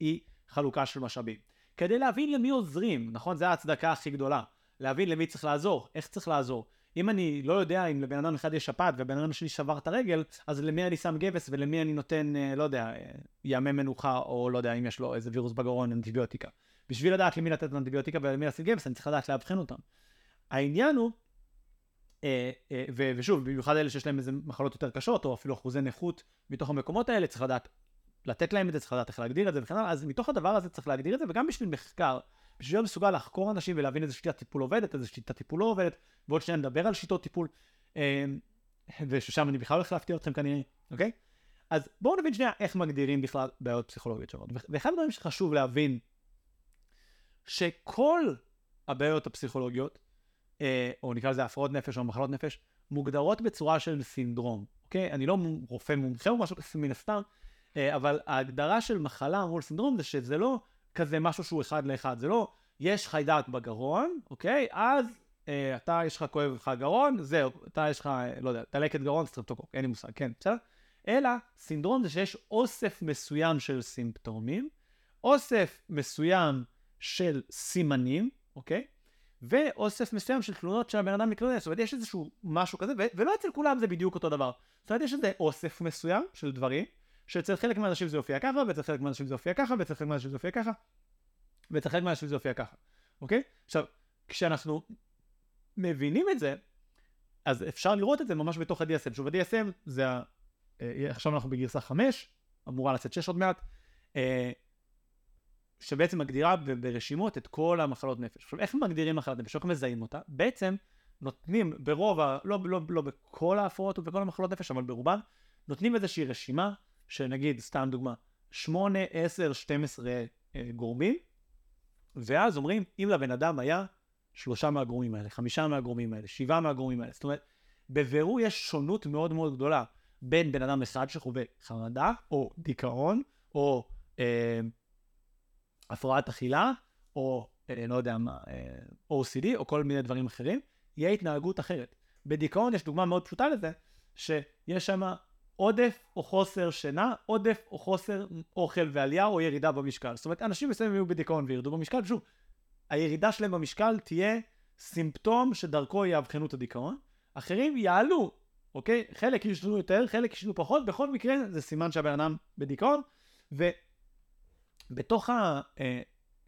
היא חלוקה של משאבים. כדי להבין למי עוזרים, נכון? זו ההצדקה הכי גדולה. להבין למי צריך לעזור, איך צריך לעזור. אם אני לא יודע אם לבן אדם אחד יש שפעת ובן אדם שלי שבר את הרגל, אז למי אני שם גבס ולמי אני נותן, אה, לא יודע, אה, ימי מנוחה, או לא יודע אם יש לו איזה וירוס בגרון, אנטיביוטיקה. בשביל לדעת למי לתת אנטיביוטיקה ולמי לשים גבס, אני צריך לדעת לאבחן אותם. העניין הוא, אה, ושוב, במיוחד אלה שיש להם איזה מחלות יותר קשות, או אפילו אחוזי נכות מתוך המקומות האלה, צריך לדעת לתת להם את זה, צריך לדעת איך להגדיר את זה וכן הלאה, אז מתוך הדבר הזה צריך להגדיר את זה, וגם בשביל מחקר, בשביל להיות מסוגל לחקור אנשים ולהבין איזה שיטת טיפול עובדת, איזה שיטת טיפול לא עובדת, ועוד שניה נדבר על שיטות טיפול, אה, וששם אני בכלל הולך להפתיע אתכם כנראה, אוקיי? אז בואו נבין שנייה איך מגדירים בכלל בעיות פסיכולוגיות שונות. ואחד הדברים שחשוב להבין, שכל הבעיות הפסיכולוגיות, אה, או נקרא לזה הפרעות נפש או מחלות נפש, מוגדרות בצורה של סינדרום, אוקיי? אני לא רופא מומחה או משהו מן הסתם, אה, אבל ההגדרה של מחלה מול סינדרום זה שזה לא כזה משהו שהוא אחד לאחד, זה לא יש חיידק בגרון, אוקיי? אז אה, אתה יש לך כואב לך גרון, זהו, אתה יש לך, לא יודע, דלקת גרון, סטרפטוקוק, אין לי מושג, כן, בסדר? אלא סינדרום זה שיש אוסף מסוים של סימפטומים, אוסף מסוים של סימנים, אוקיי? ואוסף מסוים של תלונות שהבן אדם מתלונן, זאת אומרת יש איזשהו משהו כזה, ו- ולא אצל כולם זה בדיוק אותו דבר. זאת אומרת יש איזה אוסף מסוים של דברים, שאצל חלק מהאנשים זה יופיע ככה, ואצל חלק מהאנשים זה יופיע ככה, ואצל חלק מהאנשים זה יופיע ככה, ואצל חלק מהאנשים זה יופיע ככה, אוקיי? עכשיו, כשאנחנו מבינים את זה, אז אפשר לראות את זה ממש בתוך ה-DSM. שוב, ה-DSM זה ה... אה, עכשיו אנחנו בגרסה 5, אמורה לצאת 6 עוד מעט, אה, שבעצם מגדירה ברשימות את כל המחלות נפש. עכשיו, איך מגדירים מחלת נפש? איך מזהים אותה? בעצם נותנים ברוב, ה... לא, לא, לא בכל ההפרעות ובכל המחלות נפש, אבל ברובן, נותנים איזושהי רשימה שנגיד, סתם דוגמה, 8, 10, 12 גורמים, ואז אומרים, אם לבן אדם היה שלושה מהגורמים האלה, חמישה מהגורמים האלה, שבעה מהגורמים האלה, זאת אומרת, בבירור יש שונות מאוד מאוד גדולה בין בן אדם אחד שחווה חרדה, או דיכאון, או אה, הפרעת אכילה, או אה, לא יודע מה, אה, OCD, או כל מיני דברים אחרים, יהיה התנהגות אחרת. בדיכאון יש דוגמה מאוד פשוטה לזה, שיש שם עודף או חוסר שינה, עודף או חוסר אוכל ועלייה או ירידה במשקל. זאת אומרת, אנשים מסוימים יהיו בדיכאון וירדו במשקל, שוב, הירידה שלהם במשקל תהיה סימפטום שדרכו יאבחנו את הדיכאון, אחרים יעלו, אוקיי? חלק ישנו יותר, חלק ישנו פחות, בכל מקרה זה סימן שהבן אדם בדיכאון, ובתוך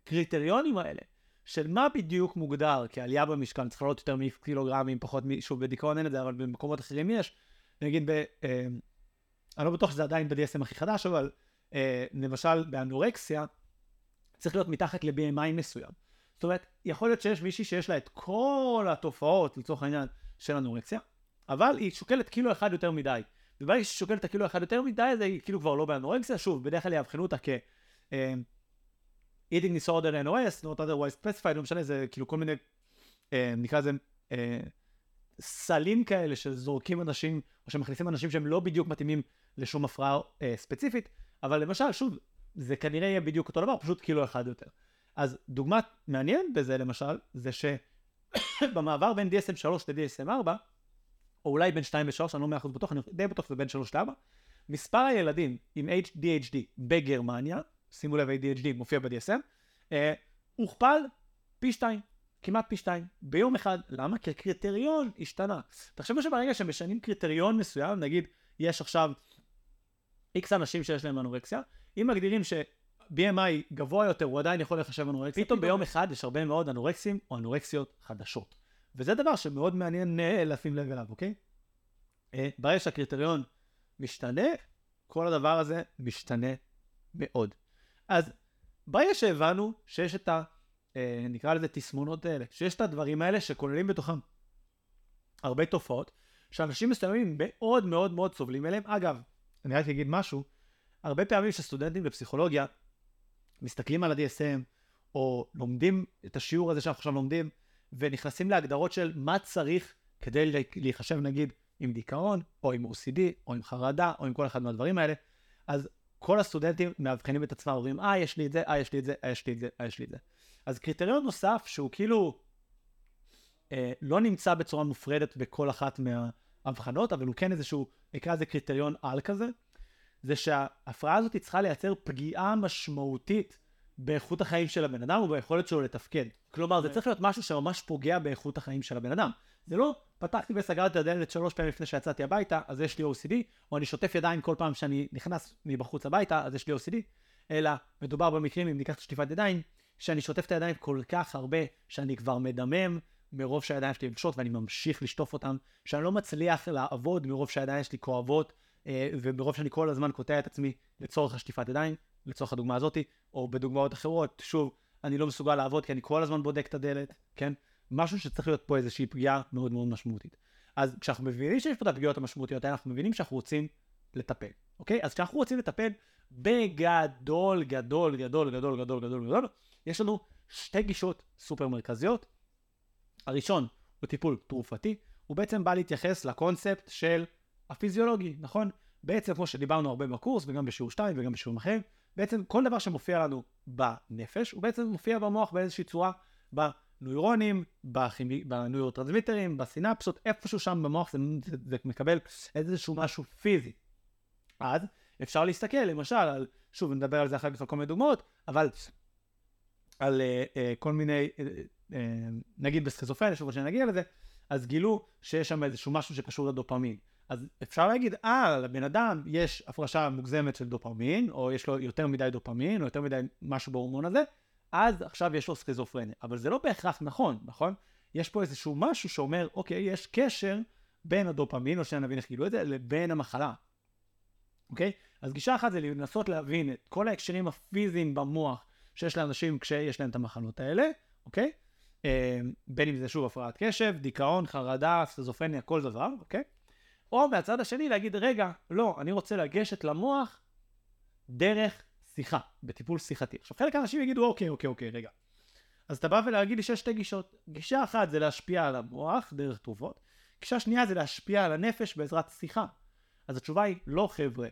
הקריטריונים האלה, של מה בדיוק מוגדר כעלייה במשקל, צריך לעלות יותר מקילוגרמים, פחות, שוב, בדיכאון אין את זה, אבל במקומות אחרים יש, נגיד ב... אני לא בטוח שזה עדיין ב-DSM הכי חדש, אבל אה, למשל באנורקסיה, צריך להיות מתחת ל-BMI מסוים. זאת אומרת, יכול להיות שיש מישהי שיש לה את כל התופעות, לצורך העניין, של אנורקסיה, אבל היא שוקלת קילו אחד יותר מדי. וברגע שהיא שוקלת הקילו אחד יותר מדי, אז היא כאילו כבר לא באנורקסיה, שוב, בדרך כלל יאבחנו אותה אה, eating disorder NOS, not otherwise specified, לא משנה, זה כאילו כל מיני, אה, נקרא לזה, אה, סלים כאלה שזורקים אנשים, או שמכניסים אנשים שהם לא בדיוק מתאימים לשום הפרעה אה, ספציפית, אבל למשל, שוב, זה כנראה יהיה בדיוק אותו דבר, פשוט קילו אחד יותר. אז דוגמה מעניינת בזה למשל, זה שבמעבר בין DSM 3 ל-DSM 4, או אולי בין 2 ו-3, אני לא מאה אחוז בטוח, אני די בטוח שזה בין 3 ל-4, מספר הילדים עם ADHD בגרמניה, שימו לב ADHD מופיע ב-DSM, אה, הוכפל פי 2, כמעט פי 2, ביום אחד. למה? כי הקריטריון השתנה. תחשבו שברגע שמשנים קריטריון מסוים, נגיד יש עכשיו איקס אנשים שיש להם אנורקסיה, אם מגדירים ש-BMI גבוה יותר, הוא עדיין יכול לחשב אנורקסיה, פתאום ביום אחד יש הרבה מאוד אנורקסים או אנורקסיות חדשות. וזה דבר שמאוד מעניין אה, לשים לב אליו, אוקיי? אה, ברגע שהקריטריון משתנה, כל הדבר הזה משתנה מאוד. אז ברגע שהבנו שיש את ה... אה, נקרא לזה תסמונות האלה, שיש את הדברים האלה שכוללים בתוכם הרבה תופעות, שאנשים מסוימים מאוד מאוד מאוד סובלים אליהם. אגב, אני רק אגיד משהו, הרבה פעמים שסטודנטים לפסיכולוגיה מסתכלים על ה-DSM, או לומדים את השיעור הזה שאנחנו עכשיו לומדים, ונכנסים להגדרות של מה צריך כדי להיחשב נגיד עם דיכאון, או עם OCD, או עם חרדה, או עם כל אחד מהדברים האלה, אז כל הסטודנטים מאבחנים את עצמם, אומרים, אה, יש לי את זה, אה, יש לי את זה, אה, יש לי את זה, אה, יש לי את זה. אז קריטריון נוסף, שהוא כאילו אה, לא נמצא בצורה מופרדת בכל אחת מהאבחנות, אבל הוא כן איזשהו, נקרא לזה קריטריון על כזה, זה שההפרעה הזאת צריכה לייצר פגיעה משמעותית באיכות החיים של הבן אדם וביכולת שלו לתפקד. כלומר, זה צריך להיות משהו שממש פוגע באיכות החיים של הבן אדם. זה לא פתחתי וסגרתי את הדלת שלוש פעמים לפני שיצאתי הביתה, אז יש לי OCD, או אני שוטף ידיים כל פעם שאני נכנס מבחוץ הביתה, אז יש לי OCD, אלא מדובר במקרים, אם ניקח את שטיפת ידיים, שאני שוטף את הידיים כל כך הרבה, שאני כבר מדמם מרוב שהידיים שלי יבשות ואני ממשיך לשטוף אותם, שאני לא מצליח לעבוד מרוב שהידיים שלי כואבות, אה, ומרוב שאני כל הזמן קוטע את עצמי לצורך השטיפת ידיים, לצורך הדוגמה הזאתי, או בדוגמאות אחרות, שוב, אני לא מסוגל לעבוד כי אני כל הזמן בודק את הדלת, כן? משהו שצריך להיות פה איזושהי פגיעה מאוד מאוד משמעותית. אז כשאנחנו מבינים שיש פה את הפגיעות המשמעותיות האלה, אנחנו מבינים שאנחנו רוצים לטפל, אוקיי? אז כשאנחנו רוצים לטפל בגדול, גדול, גדול, גדול, גדול, גדול, גדול, יש לנו שתי גישות סופר מרכזיות. הראשון הוא טיפול תרופתי, הוא בעצם בא להתייחס לקונספט של הפיזיולוגי, נכון? בעצם כמו שדיברנו הרבה בקורס וגם בשיעור 2 וגם בשיעורים אחרים, בעצם כל דבר שמופיע לנו בנפש, הוא בעצם מופיע במוח באיזושהי צורה בנוירונים, בכימי, בנוירוטרנסמיטרים, בסינפסות, איפשהו שם במוח זה, זה, זה מקבל איזשהו משהו פיזי. אז אפשר להסתכל למשל על, שוב נדבר על זה אחר כך על כל מיני דוגמאות, אבל על uh, uh, כל מיני, uh, נגיד בסכיזופרניה, שוב שנגיע לזה, אז גילו שיש שם איזשהו משהו שקשור לדופמין. אז אפשר להגיד, אה, לבן אדם יש הפרשה מוגזמת של דופמין, או יש לו יותר מדי דופמין, או יותר מדי משהו בהורמון הזה, אז עכשיו יש לו סכיזופרניה. אבל זה לא בהכרח נכון, נכון? יש פה איזשהו משהו שאומר, אוקיי, יש קשר בין הדופמין, או שנבין איך גילו את זה, לבין המחלה. אוקיי? אז גישה אחת זה לנסות להבין את כל ההקשרים הפיזיים במוח שיש לאנשים כשיש להם את המחלות האלה, אוקיי? אה, בין אם זה שוב הפרעת קשב, דיכאון, חרדה, סכיזופרניה, כל דבר, אוקיי? או מהצד השני להגיד, רגע, לא, אני רוצה לגשת למוח דרך שיחה, בטיפול שיחתי. עכשיו חלק מהאנשים יגידו, אוקיי, אוקיי, אוקיי, רגע. אז אתה בא ולהגיד לי שיש שתי גישות. גישה אחת זה להשפיע על המוח דרך תרופות, גישה שנייה זה להשפיע על הנפש בעזרת שיחה. אז התשובה היא, לא חבר'ה.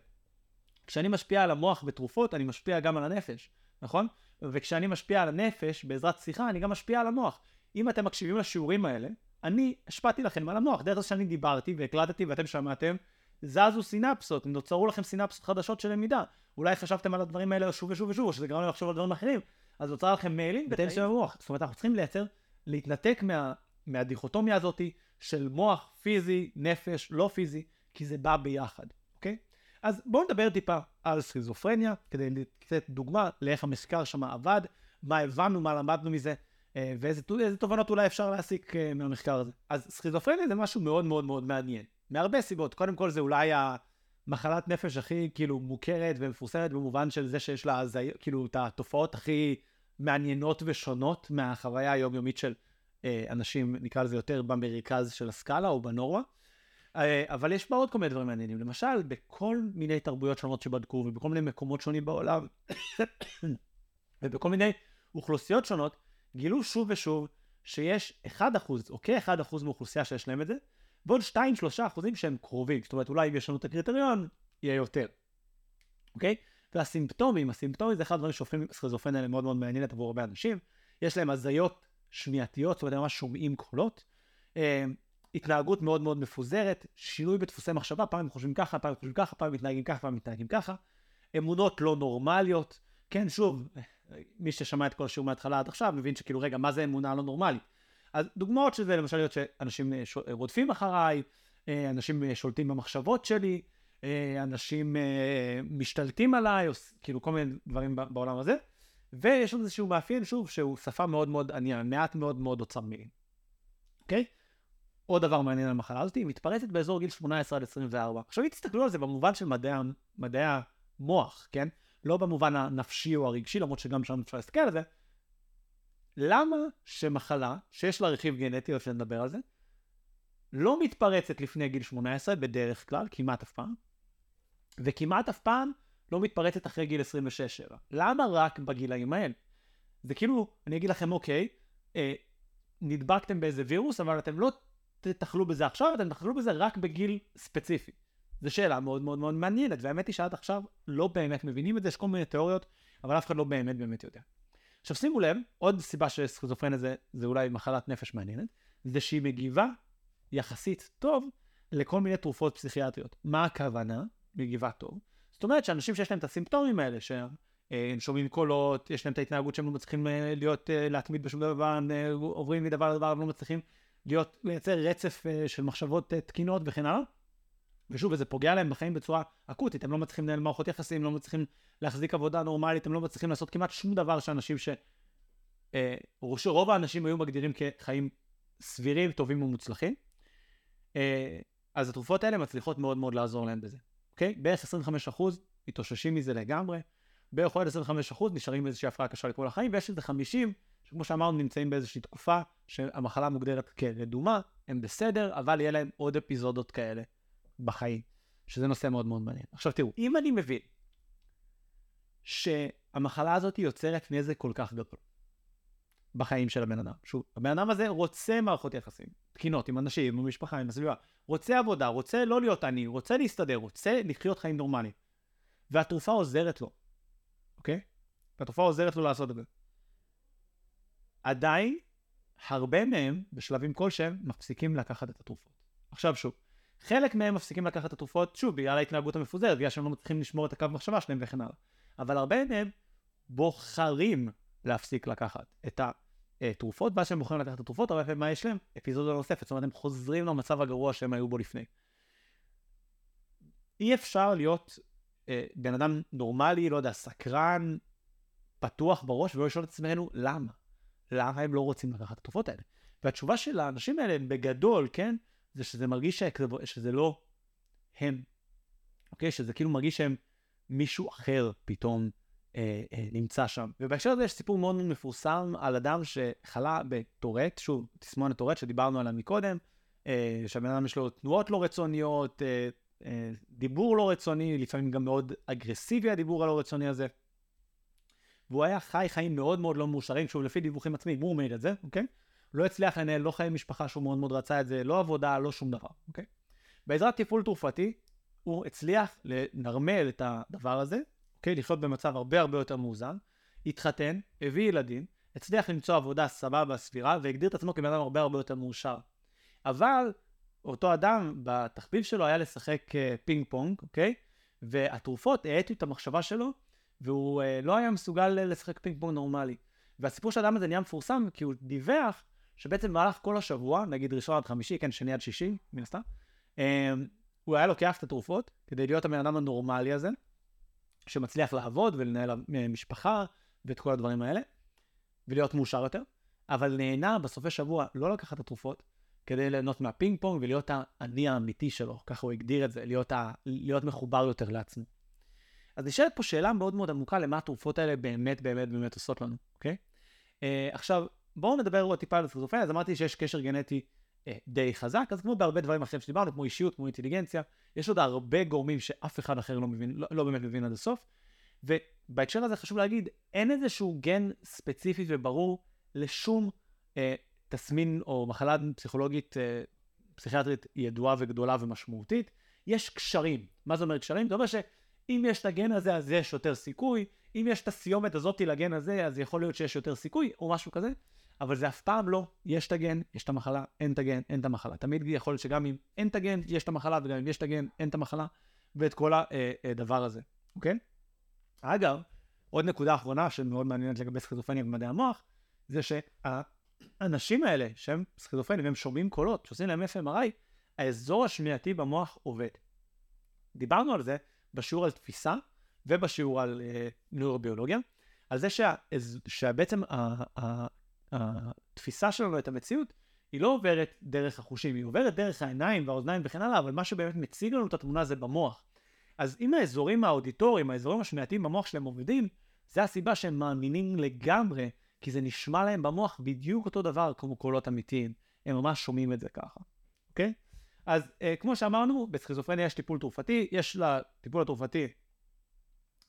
כשאני משפיע על המוח בתרופות, אני משפיע גם על הנפש, נכון? וכשאני משפיע על הנפש בעזרת שיחה, אני גם משפיע על המוח. אם אתם מקשיבים לשיעורים האלה, אני השפעתי לכם על המוח. דרך זה שאני דיברתי והקלטתי ואתם שמעתם, זזו סינפסות, נוצרו לכם סינפסות חדשות של למידה. אולי חשבתם על הדברים האלה שוב ושוב ושוב, או שזה גרם לי לחשוב על דברים אחרים. אז נוצר לכם מיילים שם במוח. זאת אומרת, אנחנו צריכים לייצר, להתנתק מה, מהדיכוטומיה הזאת של מוח פיזי, נפש, לא פיזי, כי זה בא ביחד? אז בואו נדבר טיפה על סכיזופרניה, כדי לתת דוגמה לאיך המחקר שם עבד, מה הבנו, מה למדנו מזה, אה, ואיזה תובנות אולי אפשר להסיק אה, מהמחקר הזה. אז סכיזופרניה זה משהו מאוד מאוד מאוד מעניין, מהרבה סיבות. קודם כל זה אולי המחלת נפש הכי כאילו מוכרת ומפורסמת במובן של זה שיש לה זה, כאילו את התופעות הכי מעניינות ושונות מהחוויה היומיומית של אה, אנשים, נקרא לזה יותר במרכז של הסקאלה או בנורמה. אה, אבל יש בה עוד כל מיני דברים מעניינים. למשל, בכל מיני תרבויות שונות שבדקו, ובכל מיני מקומות שונים בעולם, ובכל מיני אוכלוסיות שונות, גילו שוב ושוב שיש 1% או כ-1% מאוכלוסייה שיש להם את זה, ועוד 2-3 אחוזים שהם קרובים. זאת אומרת, אולי אם יש לנו את הקריטריון, יהיה יותר. אוקיי? והסימפטומים, הסימפטומים זה אחד הדברים שהופכים סכיזופרניה למאוד מאוד מעניינת עבור הרבה אנשים. יש להם הזיות שמיעתיות, זאת אומרת, הם ממש שומעים קולות. אה, התנהגות מאוד מאוד מפוזרת, שינוי בדפוסי מחשבה, פעם הם חושבים ככה, פעם הם חושבים ככה, פעם הם מתנהגים ככה, פעם הם מתנהגים ככה. אמונות לא נורמליות. כן, שוב, מי ששמע את כל השיעור מההתחלה עד עכשיו, מבין שכאילו, רגע, מה זה אמונה לא נורמלית? אז דוגמאות של זה, למשל להיות שאנשים אה, רודפים אחריי, אה, אנשים שולטים במחשבות שלי, אנשים משתלטים עליי, או כאילו כל מיני דברים בעולם הזה. ויש עוד איזשהו מאפיין, שוב, שהוא שפה מאוד מאוד ענייה, מעט מאוד מאוד אוצר מילים. אוקיי? עוד דבר מעניין על המחלה הזאת, היא מתפרצת באזור גיל 18 עד 24. עכשיו, אם תסתכלו על זה במובן של מדעי, מדעי המוח, כן? לא במובן הנפשי או הרגשי, למרות שגם שם אפשר להסתכל על זה. למה שמחלה, שיש לה רכיב גנטי, או שנדבר על זה, לא מתפרצת לפני גיל 18 בדרך כלל, כמעט אף פעם, וכמעט אף פעם לא מתפרצת אחרי גיל 26-7. למה רק בגילאים האלה? זה כאילו, אני אגיד לכם, אוקיי, אה, נדבקתם באיזה וירוס, אבל אתם לא תתחלו בזה עכשיו, אתם תחלו בזה רק בגיל ספציפי. זו שאלה מאוד מאוד מאוד מעניינת, והאמת היא שעד עכשיו לא באמת מבינים את זה, יש כל מיני תיאוריות, אבל אף אחד לא באמת באמת יודע. עכשיו שימו לב, עוד סיבה שסכיזופרניה זה, זה אולי מחלת נפש מעניינת, זה שהיא מגיבה יחסית טוב לכל מיני תרופות פסיכיאטריות. מה הכוונה? מגיבה טוב. זאת אומרת שאנשים שיש להם את הסימפטומים האלה, שהם אה, שומעים קולות, יש להם את ההתנהגות שהם לא מצליחים אה, להיות, אה, להתמיד בשום דבר, עוברים מדבר לדבר, לא מצליחים להיות, לייצר רצף של מחשבות תקינות וכן הלאה. ושוב, זה פוגע להם בחיים בצורה אקוטית, הם לא מצליחים לנהל מערכות יחסים, לא מצליחים להחזיק עבודה נורמלית, הם לא מצליחים לעשות כמעט שום דבר שאנשים ש... שרוב האנשים היו מגדירים כחיים סבירים, טובים ומוצלחים. אז התרופות האלה מצליחות מאוד מאוד לעזור להם בזה. אוקיי? בערך 25% מתאוששים מזה לגמרי, בערך עוד 25% נשארים באיזושהי הפרעה קשה לכל החיים, ויש איזה 50, שכמו שאמרנו נמצאים באיזושהי תקופה שהמחלה מוגדרת כרדומה, הם בסדר, אבל יהיה להם עוד אפיזודות כאלה בחיים, שזה נושא מאוד מאוד מעניין. עכשיו תראו, אם אני מבין שהמחלה הזאת יוצרת נזק כל כך גדול בחיים של הבן אדם, שוב, הבן אדם הזה רוצה מערכות יחסים, תקינות עם אנשים, עם המשפחה, עם הסביבה, רוצה עבודה, רוצה לא להיות עני, רוצה להסתדר, רוצה לחיות חיים נורמליים. והתרופה עוזרת לו, אוקיי? והתרופה עוזרת לו לעשות את זה. עדיין, הרבה מהם, בשלבים כלשהם, מפסיקים לקחת את התרופות. עכשיו שוב, חלק מהם מפסיקים לקחת את התרופות, שוב, בגלל ההתנהגות המפוזרת, בגלל שהם לא מצליחים לשמור את הקו מחשבה שלהם וכן הלאה. אבל הרבה מהם בוחרים להפסיק לקחת את תרופות, ואז שהם בוחרים לקחת את התרופות, הרבה פעמים מה יש להם? אפיזודה נוספת, זאת אומרת הם חוזרים למצב הגרוע שהם היו בו לפני. אי אפשר להיות אה, בן אדם נורמלי, לא יודע, סקרן, פתוח בראש, ולא לשאול את עצמנו למה. למה הם לא רוצים לקחת את התרופות האלה? והתשובה של האנשים האלה, בגדול, כן, זה שזה מרגיש שזה לא הם. אוקיי? שזה כאילו מרגיש שהם מישהו אחר פתאום אה, אה, נמצא שם. ובהקשר הזה יש סיפור מאוד מאוד מפורסם על אדם שחלה בטורט, שוב, תסמונת טורט שדיברנו עליה מקודם, אה, שהבן אדם יש לו תנועות לא רצוניות, אה, אה, דיבור לא רצוני, לפעמים גם מאוד אגרסיבי הדיבור הלא רצוני הזה. והוא היה חי חיים מאוד מאוד לא מאושרים, שוב, לפי דיווחים עצמיים, הוא אומר את זה, אוקיי? לא הצליח לנהל לא חיי משפחה שהוא מאוד מאוד רצה את זה, לא עבודה, לא שום דבר, אוקיי? בעזרת טיפול תרופתי, הוא הצליח לנרמל את הדבר הזה, אוקיי? לחיות במצב הרבה הרבה יותר מאוזן, התחתן, הביא ילדים, הצליח למצוא עבודה סבבה, סבירה, והגדיר את עצמו כבן אדם הרבה הרבה יותר מאושר. אבל אותו אדם, בתחביב שלו היה לשחק uh, פינג פונג, אוקיי? והתרופות האטו את המחשבה שלו, והוא uh, לא היה מסוגל לשחק פינג פונג נורמלי. והסיפור של האדם הזה נהיה מפורסם כי הוא דיווח שבעצם במהלך כל השבוע, נגיד ראשון עד חמישי, כן, שני עד שישי, מן הסתם, um, הוא היה לוקח את התרופות כדי להיות הבן אדם הנורמלי הזה, שמצליח לעבוד ולנהל משפחה ואת כל הדברים האלה, ולהיות מאושר יותר, אבל נהנה בסופי שבוע לא לקחת את התרופות, כדי ליהנות מהפינג פונג ולהיות האני האמיתי שלו, ככה הוא הגדיר את זה, להיות, ה... להיות מחובר יותר לעצמו. אז נשאלת פה שאלה מאוד מאוד עמוקה למה התרופות האלה באמת באמת באמת עושות לנו, אוקיי? Uh, עכשיו, בואו נדבר עוד טיפה על הסכיזופרניה, אז אמרתי שיש קשר גנטי אה, די חזק, אז כמו בהרבה דברים אחרים שדיברנו, כמו אישיות, כמו אינטליגנציה, יש עוד הרבה גורמים שאף אחד אחר לא מבין, לא, לא באמת מבין עד הסוף. ובהקשר הזה חשוב להגיד, אין איזשהו גן ספציפי וברור לשום אה, תסמין או מחלה פסיכולוגית, אה, פסיכיאטרית ידועה וגדולה ומשמעותית. יש קשרים. מה זה אומר קשרים? זה אומר שאם יש את הגן הזה, אז יש יותר סיכוי. אם יש את הסיומת הזאתי לגן הזה, אז יכול להיות שיש יותר סיכוי, או משהו כזה. אבל זה אף פעם לא, יש את הגן, יש את המחלה, אין את הגן, אין את המחלה. תמיד יכול להיות שגם אם אין את הגן, יש את המחלה, וגם אם יש את הגן, אין את המחלה, ואת כל הדבר הזה, אוקיי? אגב, עוד נקודה אחרונה שמאוד מעניינת לגבי סכיזופרניה במדעי המוח, זה שהאנשים האלה שהם סכיזופרנים והם שומעים קולות, שעושים להם FMRI, האזור השמיעתי במוח עובד. דיברנו על זה בשיעור על תפיסה ובשיעור על uh, נוירוביולוגיה, על זה שה, שבעצם התפיסה שלנו את המציאות היא לא עוברת דרך החושים, היא עוברת דרך העיניים והאוזניים וכן הלאה, אבל מה שבאמת מציג לנו את התמונה זה במוח. אז אם האזורים האודיטוריים, האזורים השמיעתיים במוח שלהם עובדים, זה הסיבה שהם מאמינים לגמרי, כי זה נשמע להם במוח בדיוק אותו דבר כמו קולות אמיתיים. הם ממש שומעים את זה ככה, אוקיי? אז אה, כמו שאמרנו, בסכיזופרניה יש טיפול תרופתי, יש לטיפול התרופתי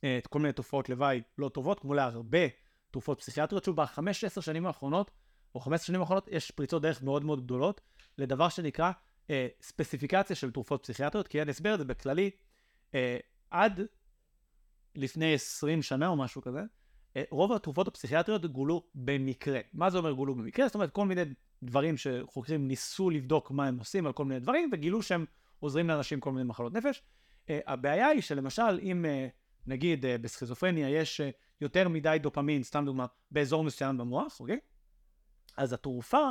אה, כל מיני תופעות לוואי לא טובות, כמו להרבה תרופות פסיכיאטריות. שוב, בחמש עשר שנים האחרונות, או חמש עשר שנים האחרונות, יש פריצות דרך מאוד מאוד גדולות לדבר שנקרא אה, ספציפיקציה של תרופות פסיכיאטריות, כי אני אסביר את זה בכללי, אה, עד לפני עשרים שנה או משהו כזה, אה, רוב התרופות הפסיכיאטריות גולו במקרה. מה זה אומר גולו במקרה? זאת אומרת, כל מיני דברים שחוקרים ניסו לבדוק מה הם עושים על כל מיני דברים, וגילו שהם עוזרים לאנשים כל מיני מחלות נפש. Uh, הבעיה היא שלמשל, אם uh, נגיד uh, בסכיזופרניה יש יותר מדי דופמין, סתם דוגמה, באזור מסוים במוח, אוקיי? אז התרופה,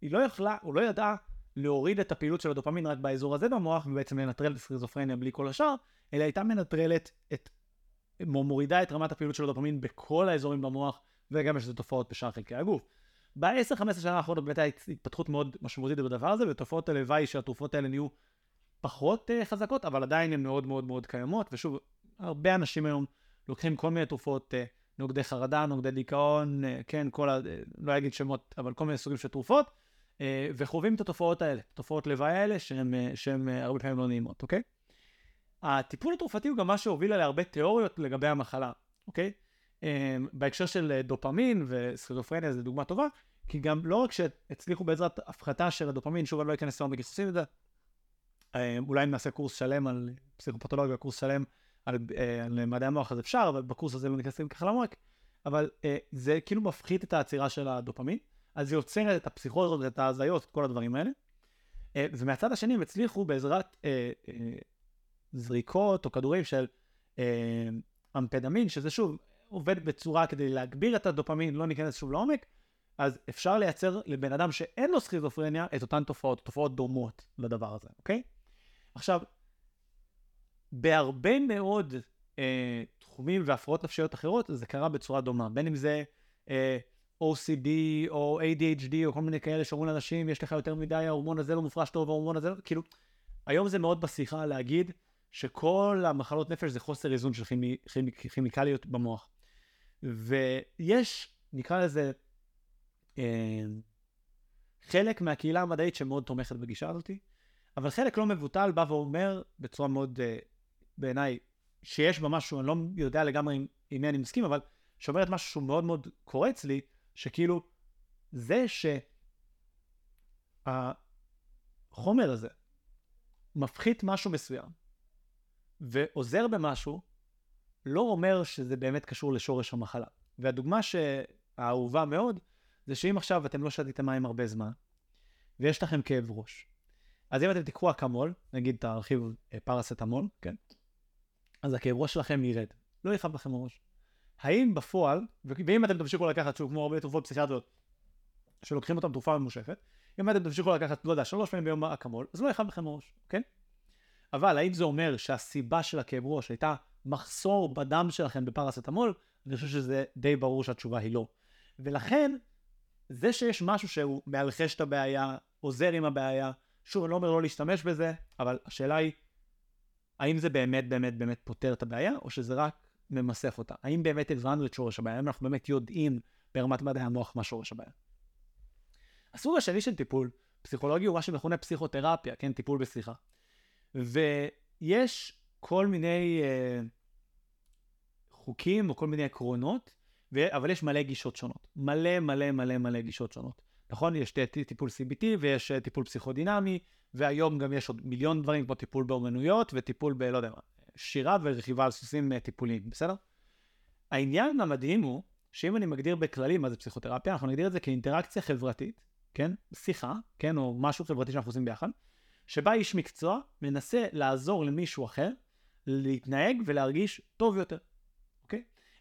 היא לא יכלה, הוא לא ידע להוריד את הפעילות של הדופמין רק באזור הזה במוח, ובעצם לנטרל את הסכיזופרניה בלי כל השאר, אלא הייתה מנטרלת את, מורידה את רמת הפעילות של הדופמין בכל האזורים במוח, וגם יש לזה תופעות בשאר חלקי הגוף. ב-10-15 שנה האחרונות באמת הייתה התפתחות מאוד משמעותית בדבר הזה, ותופעות הלוואי שהתרופות האלה נהיו פחות uh, חזקות, אבל עדיין הן מאוד מאוד מאוד קיימות, ושוב, הרבה אנשים היום לוקחים כל מיני תרופות, uh, נוגדי חרדה, נוגדי דיכאון, uh, כן, כל ה... לא אגיד שמות, אבל כל מיני סוגים של תרופות, uh, וחווים את התופעות האלה, תופעות לוואי האלה, שהן uh, הרבה פעמים לא נעימות, אוקיי? הטיפול התרופתי הוא גם מה שהוביל להרבה תיאוריות לגבי המחלה, אוקיי? אמ, בהקשר של דופמין וסכיזופרניה זה דוגמה טובה, כי גם לא רק שהצליחו בעזרת הפחתה של הדופמין, שוב אני לא אכנס היום בגיסוסים לזה, אמ, אולי נעשה קורס שלם על פסיכופתולוגיה, קורס שלם על, אה, על מדעי המוח אז אפשר, אבל בקורס הזה לא ניכנס ככה לעומק, אבל אה, זה כאילו מפחית את העצירה של הדופמין, אז זה יוצר את הפסיכוזות, את ההזיות, את כל הדברים האלה. ומהצד השני הם הצליחו בעזרת זריקות או כדורים של אמפדמין, שזה שוב עובד בצורה כדי להגביר את הדופמין, לא ניכנס שוב לעומק, אז אפשר לייצר לבן אדם שאין לו סכיזופרניה את אותן תופעות, תופעות דומות לדבר הזה, אוקיי? עכשיו, בהרבה מאוד אה, תחומים והפרעות נפשיות אחרות זה קרה בצורה דומה, בין אם זה אה, OCD או ADHD או כל מיני כאלה שאומרים לאנשים יש לך יותר מדי, ההורמון הזה לא מופרש טוב, ההורמון הזה לא, כאילו, היום זה מאוד בשיחה להגיד שכל המחלות נפש זה חוסר איזון של כימי, כימי, כימיקליות במוח. ויש, נקרא לזה, חלק מהקהילה המדעית שמאוד תומכת בגישה הזאתי, אבל חלק לא מבוטל בא ואומר בצורה מאוד, אה, בעיניי, שיש בה משהו, אני לא יודע לגמרי עם מי אני מסכים, אבל שאומרת משהו שהוא מאוד מאוד קורץ לי, שכאילו, זה שהחומר הזה מפחית משהו מסוים, ועוזר במשהו, לא אומר שזה באמת קשור לשורש המחלה. והדוגמה שהאהובה מאוד, זה שאם עכשיו אתם לא שתיתם מים הרבה זמן, ויש לכם כאב ראש, אז אם אתם תיקחו אקמול, נגיד תרחיב אה, פרסטמול, כן? אז הכאב ראש שלכם ירד, לא יכאב לכם הראש. האם בפועל, ואם אתם תמשיכו לקחת, שוב, כמו הרבה תרופות פסיכיאטריות, שלוקחים אותם תרופה ממושכת, אם אתם תמשיכו לקחת, לא יודע, שלוש פעמים ביום אקמול, אז לא יכאב לכם הראש, כן? אבל האם זה אומר שהסיבה של הכאב ראש הייתה מחסור בדם שלכם בפרסטמול, אני חושב שזה די ברור שהתשובה היא לא. ולכן, זה שיש משהו שהוא מאלחש את הבעיה, עוזר עם הבעיה, שוב, אני לא אומר לא להשתמש בזה, אבל השאלה היא, האם זה באמת באמת באמת פותר את הבעיה, או שזה רק ממסך אותה? האם באמת הבנו את שורש הבעיה? האם אנחנו באמת יודעים ברמת מדעי המוח מה שורש הבעיה? הסוג השני של טיפול הפסיכולוגי הוא מה שמכונה פסיכותרפיה, כן, טיפול בשיחה. ויש כל מיני אה, חוקים או כל מיני עקרונות, ו... אבל יש מלא גישות שונות. מלא מלא מלא מלא גישות שונות. נכון? יש טיפול CBT ויש אה, טיפול פסיכודינמי, והיום גם יש עוד מיליון דברים כמו טיפול באומנויות וטיפול ב... לא יודע מה, שירה ורכיבה על סוסים אה, טיפוליים, בסדר? העניין המדהים הוא, שאם אני מגדיר בכללי מה זה פסיכותרפיה, אנחנו נגדיר את זה כאינטראקציה חברתית, כן? שיחה, כן? או משהו חברתי שאנחנו עושים ביחד, שבה איש מקצוע מנסה לעזור למישהו אחר להתנהג ולהרגיש טוב יותר?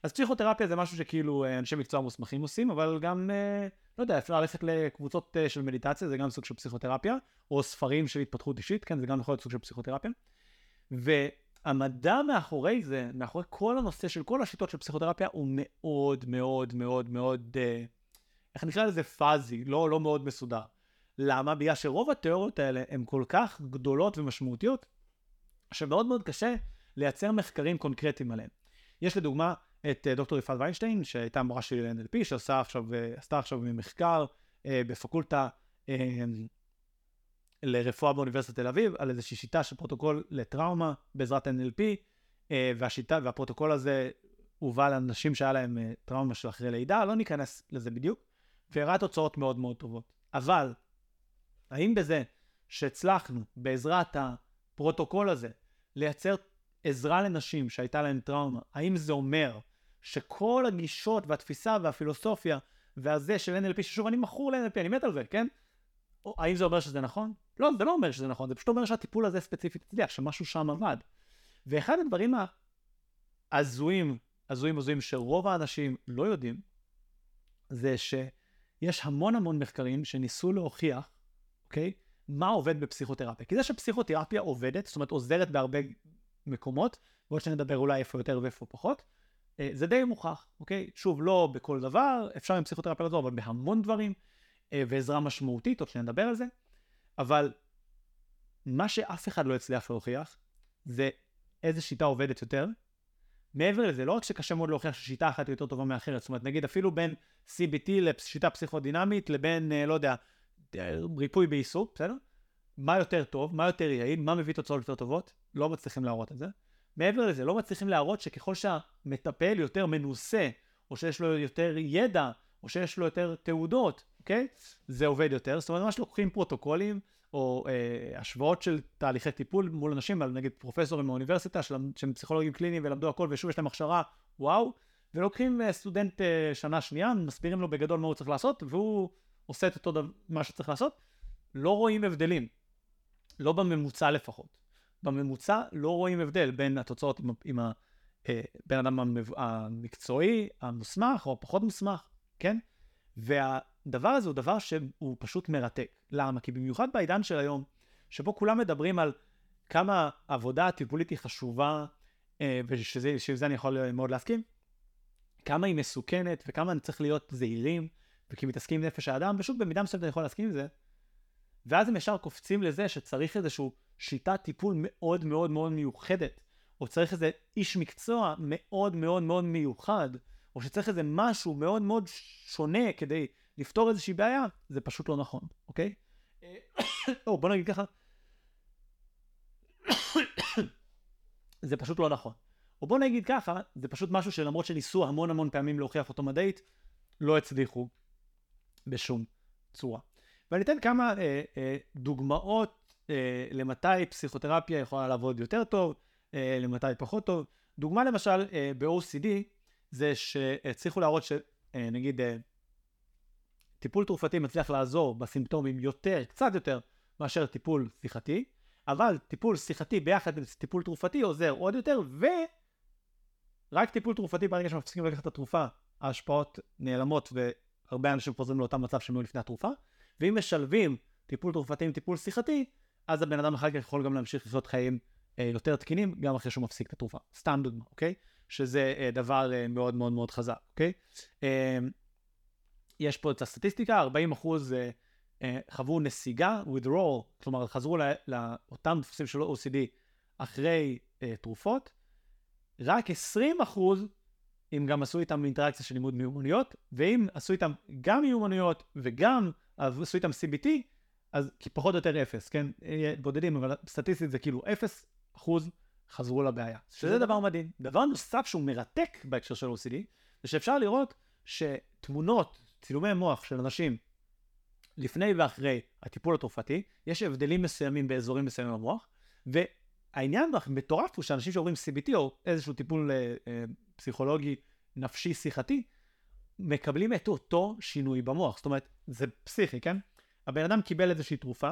אז פסיכותרפיה זה משהו שכאילו אה, אנשי מקצוע מוסמכים עושים, אבל גם, אה, לא יודע, אפשר ללכת לקבוצות אה, של מדיטציה, זה גם סוג של פסיכותרפיה, או ספרים של התפתחות אישית, כן? זה גם יכול להיות סוג של פסיכותרפיה. והמדע מאחורי זה, מאחורי כל הנושא של כל השיטות של פסיכותרפיה, הוא מאוד מאוד מאוד מאוד, איך נקרא לזה פאזי, לא, לא מאוד מסודר. למה? בגלל שרוב התיאוריות האלה הן כל כך גדולות ומשמעותיות, שמאוד מאוד קשה לייצר מחקרים קונקרטיים עליהן. יש לדוגמה את אה, דוקטור יפעת ויינשטיין, שהייתה מורה שלי ל-NLP, שעשתה עכשיו, אה, עכשיו מחקר אה, בפקולטה אה, לרפואה באוניברסיטת תל אביב, על איזושהי שיטה של פרוטוקול לטראומה בעזרת NLP, והשיטה, והפרוטוקול הזה הובא לאנשים שהיה להם טראומה של אחרי לידה, לא ניכנס לזה בדיוק, והראה תוצאות מאוד מאוד טובות. אבל, האם בזה שהצלחנו בעזרת הפרוטוקול הזה לייצר עזרה לנשים שהייתה להן טראומה, האם זה אומר שכל הגישות והתפיסה והפילוסופיה והזה של NLP, ששוב אני מכור ל-NLP, אני מת על זה, כן? או, האם זה אומר שזה נכון? לא, זה לא אומר שזה נכון, זה פשוט אומר שהטיפול הזה ספציפית הצליח, שמשהו שם עבד. ואחד הדברים ההזויים, הזויים הזויים שרוב האנשים לא יודעים, זה שיש המון המון מחקרים שניסו להוכיח, אוקיי? מה עובד בפסיכותרפיה. כי זה שפסיכותרפיה עובדת, זאת אומרת עוזרת בהרבה מקומות, ועוד שנדבר אולי איפה יותר ואיפה פחות, זה די מוכח, אוקיי? שוב, לא בכל דבר, אפשר עם פסיכותרפיה לעזור, אבל בהמון דברים, אה, ועזרה משמעותית, עוד שנדבר על זה, אבל מה שאף אחד לא הצליח להוכיח, זה איזה שיטה עובדת יותר. מעבר לזה, לא רק שקשה מאוד להוכיח ששיטה אחת יותר טובה מאחרת, זאת אומרת, נגיד אפילו בין CBT לשיטה פסיכודינמית לבין, אה, לא יודע, ריפוי בעיסוק, בסדר? מה יותר טוב, מה יותר יעיל, מה מביא תוצאות יותר טובות, לא מצליחים להראות את זה. מעבר לזה, לא מצליחים להראות שככל שהמטפל יותר מנוסה, או שיש לו יותר ידע, או שיש לו יותר תעודות, אוקיי? זה עובד יותר. זאת אומרת, ממש לוקחים פרוטוקולים, או אה, השוואות של תהליכי טיפול מול אנשים, נגיד פרופסורים מהאוניברסיטה, שהם פסיכולוגים קליניים ולמדו הכל, ושוב יש להם הכשרה, וואו, ולוקחים אה, סטודנט אה, שנה שנייה, מסבירים לו בגדול מה הוא צריך לעשות, והוא עושה את אותו דבר, מה שצריך לעשות. לא רואים הבדלים. לא בממוצע לפחות. בממוצע לא רואים הבדל בין התוצאות עם, עם הבן אדם המקצועי, המוסמך או הפחות מוסמך, כן? והדבר הזה הוא דבר שהוא פשוט מרתק. למה? כי במיוחד בעידן של היום, שבו כולם מדברים על כמה העבודה הטיפולית היא חשובה, אה, ושזה אני יכול מאוד להסכים, כמה היא מסוכנת וכמה אני צריך להיות זהירים, וכי מתעסקים עם נפש האדם, ושוב במידה מסוימת אני יכול להסכים עם זה, ואז הם ישר קופצים לזה שצריך איזושהי שיטת טיפול מאוד מאוד מאוד מיוחדת, או צריך איזה איש מקצוע מאוד מאוד מאוד מיוחד, או שצריך איזה משהו מאוד מאוד שונה כדי לפתור איזושהי בעיה, זה פשוט לא נכון, אוקיי? או בוא נגיד ככה, זה פשוט לא נכון. או בוא נגיד ככה, זה פשוט משהו שלמרות שניסו המון המון פעמים להוכיח אותו מדעית, לא הצליחו בשום צורה. ואני אתן כמה אה, אה, דוגמאות אה, למתי פסיכותרפיה יכולה לעבוד יותר טוב, אה, למתי פחות טוב. דוגמה למשל אה, ב-OCD זה שהצליחו להראות שנגיד אה, אה, טיפול תרופתי מצליח לעזור בסימפטומים יותר, קצת יותר, מאשר טיפול שיחתי, אבל טיפול שיחתי ביחד עם טיפול תרופתי עוזר עוד יותר, ורק טיפול תרופתי ברגע שמפסיקים לקחת את התרופה, ההשפעות נעלמות והרבה אנשים חוזרים לאותם מצב שהם היו לפני התרופה. ואם משלבים טיפול תרופתי עם טיפול שיחתי, אז הבן אדם אחר כך יכול גם להמשיך לחיות חיים אה, יותר תקינים, גם אחרי שהוא מפסיק את התרופה. סתם דוגמה, אוקיי? שזה אה, דבר אה, מאוד מאוד מאוד חזק, אוקיי? יש פה את הסטטיסטיקה, 40 אחוז אה, אה, חוו נסיגה, withdrawal, כלומר חזרו לאותם דפוסים של OCD אחרי תרופות, רק 20 אחוז אם גם עשו איתם אינטראקציה של לימוד מיומנויות, ואם עשו איתם גם מיומנויות וגם עשו איתם CBT, אז פחות או יותר אפס, כן? בודדים, אבל סטטיסטית זה כאילו אפס אחוז חזרו לבעיה. שזה דבר מדהים. דבר נוסף שהוא מרתק בהקשר של OCD, זה שאפשר לראות שתמונות, צילומי מוח של אנשים לפני ואחרי הטיפול התרופתי, יש הבדלים מסוימים באזורים מסוימים במוח, והעניין המטורף הוא שאנשים שעוברים CBT או איזשהו טיפול אה, אה, פסיכולוגי נפשי שיחתי, מקבלים את אותו שינוי במוח. זאת אומרת, זה פסיכי, כן? הבן אדם קיבל איזושהי תרופה,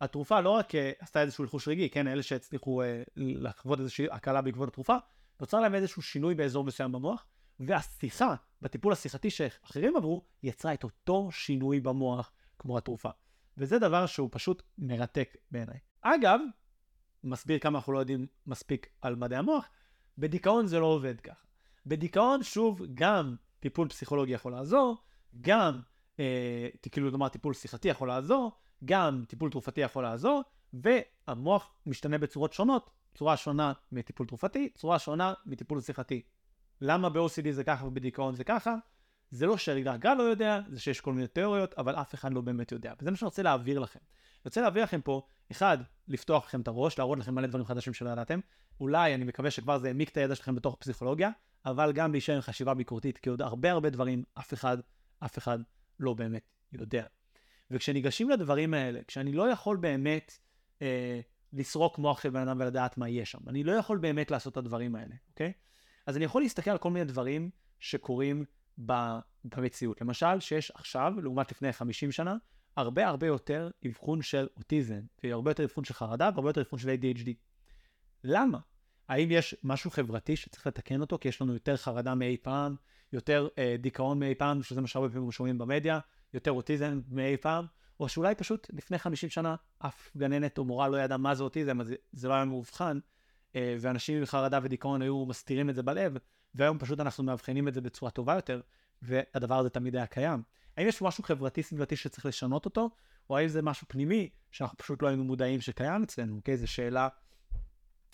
התרופה לא רק uh, עשתה איזשהו לחוש רגעי, כן, אלה שהצליחו uh, לחוות איזושהי הקלה בעקבות התרופה, נוצר להם איזשהו שינוי באזור מסוים במוח, והשיחה, בטיפול השיחתי שאחרים עברו, יצרה את אותו שינוי במוח כמו התרופה. וזה דבר שהוא פשוט מרתק בעיניי. אגב, מסביר כמה אנחנו לא יודעים מספיק על מדעי המוח, בדיכאון זה לא עובד ככה. בדיכאון, שוב, גם טיפול פסיכולוגי יכול לעזור, גם, אה, כאילו נאמר טיפול שיחתי יכול לעזור, גם טיפול תרופתי יכול לעזור, והמוח משתנה בצורות שונות, צורה שונה מטיפול תרופתי, צורה שונה מטיפול שיחתי. למה ב-OCD זה ככה ובדיכאון זה ככה? זה לא שהרגע לא יודע, זה שיש כל מיני תיאוריות, אבל אף אחד לא באמת יודע. וזה מה שאני רוצה להעביר לכם. אני רוצה להעביר לכם פה, אחד, לפתוח לכם את הראש, להראות לכם מלא דברים חדשים שלא ידעתם. אולי, אני מקווה שכבר זה העמיק את הידע שלכם בתוך פסיכולוגיה, אבל גם להישאר עם חשיבה ביקורתית, כי עוד הרבה הרבה דברים, אף אחד, אף אחד לא באמת יודע. וכשניגשים לדברים האלה, כשאני לא יכול באמת אה, לסרוק מוח של בן אדם ולדעת מה יהיה שם, אני לא יכול באמת לעשות את הדברים האלה, אוקיי? אז אני יכול להסתכל על כל מיני דברים שקורים במציאות. למשל, שיש עכשיו, לעומת לפני 50 שנה, הרבה הרבה יותר אבחון של אוטיזם, והרבה יותר אבחון של חרדה והרבה יותר אבחון של ADHD. למה? האם יש משהו חברתי שצריך לתקן אותו, כי יש לנו יותר חרדה מאי פעם, יותר אה, דיכאון מאי פעם, שזה מה שהרבה פעמים שומעים במדיה, יותר אוטיזם מאי פעם, או שאולי פשוט לפני 50 שנה אף גננת או מורה לא ידעה מה זה אוטיזם, אז זה לא היה מאובחן, אה, ואנשים עם חרדה ודיכאון היו מסתירים את זה בלב, והיום פשוט אנחנו מאבחנים את זה בצורה טובה יותר, והדבר הזה תמיד היה קיים. האם יש משהו חברתי סביבתי שצריך לשנות אותו, או האם זה משהו פנימי שאנחנו פשוט לא היינו מודעים שקיים אצלנו, אוקיי? זו שאלה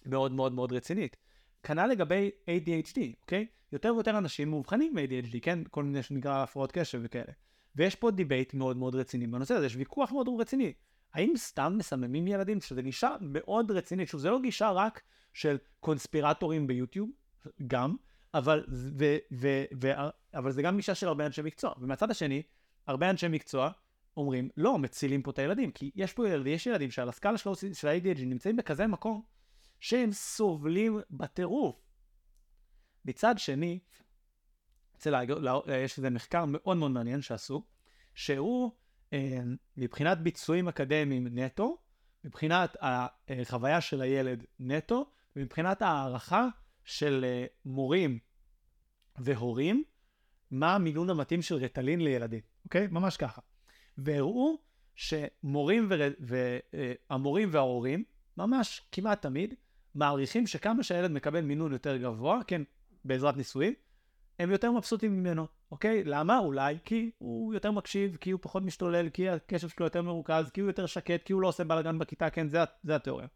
מאוד מאוד מאוד רצינית. כנ"ל לגבי ADHD, אוקיי? יותר ויותר אנשים מאובחנים עם ADHD, כן? כל מיני שנקרא הפרעות קשב וכאלה. ויש פה debate מאוד מאוד רציני בנושא הזה, יש ויכוח מאוד רציני. האם סתם מסממים ילדים? שזה גישה מאוד רצינית. שוב, זה לא גישה רק של קונספירטורים ביוטיוב, גם, אבל, ו, ו, ו, אבל זה גם גישה של הרבה אנשי מקצוע. ומהצד השני, הרבה אנשי מקצוע אומרים, לא, מצילים פה את הילדים, כי יש פה ילדים, יש ילדים שעל הסקאלה של ה-ADHD נמצאים בכזה מקום, שהם סובלים בטירוף. מצד שני, לה, יש איזה מחקר מאוד מאוד מעניין שעשו, שהוא אה, מבחינת ביצועים אקדמיים נטו, מבחינת החוויה של הילד נטו, ומבחינת הערכה של אה, מורים והורים, מה המינון המתאים של רטלין לילדים, אוקיי? ממש ככה. והראו שמורים והמורים אה, וההורים, ממש כמעט תמיד, מעריכים שכמה שהילד מקבל מינון יותר גבוה, כן, בעזרת ניסויים, הם יותר מבסוטים ממנו, אוקיי? למה? אולי כי הוא יותר מקשיב, כי הוא פחות משתולל, כי הקשב שלו יותר מרוכז, כי הוא יותר שקט, כי הוא לא עושה בלאגן בכיתה, כן, זה, זה התיאוריה.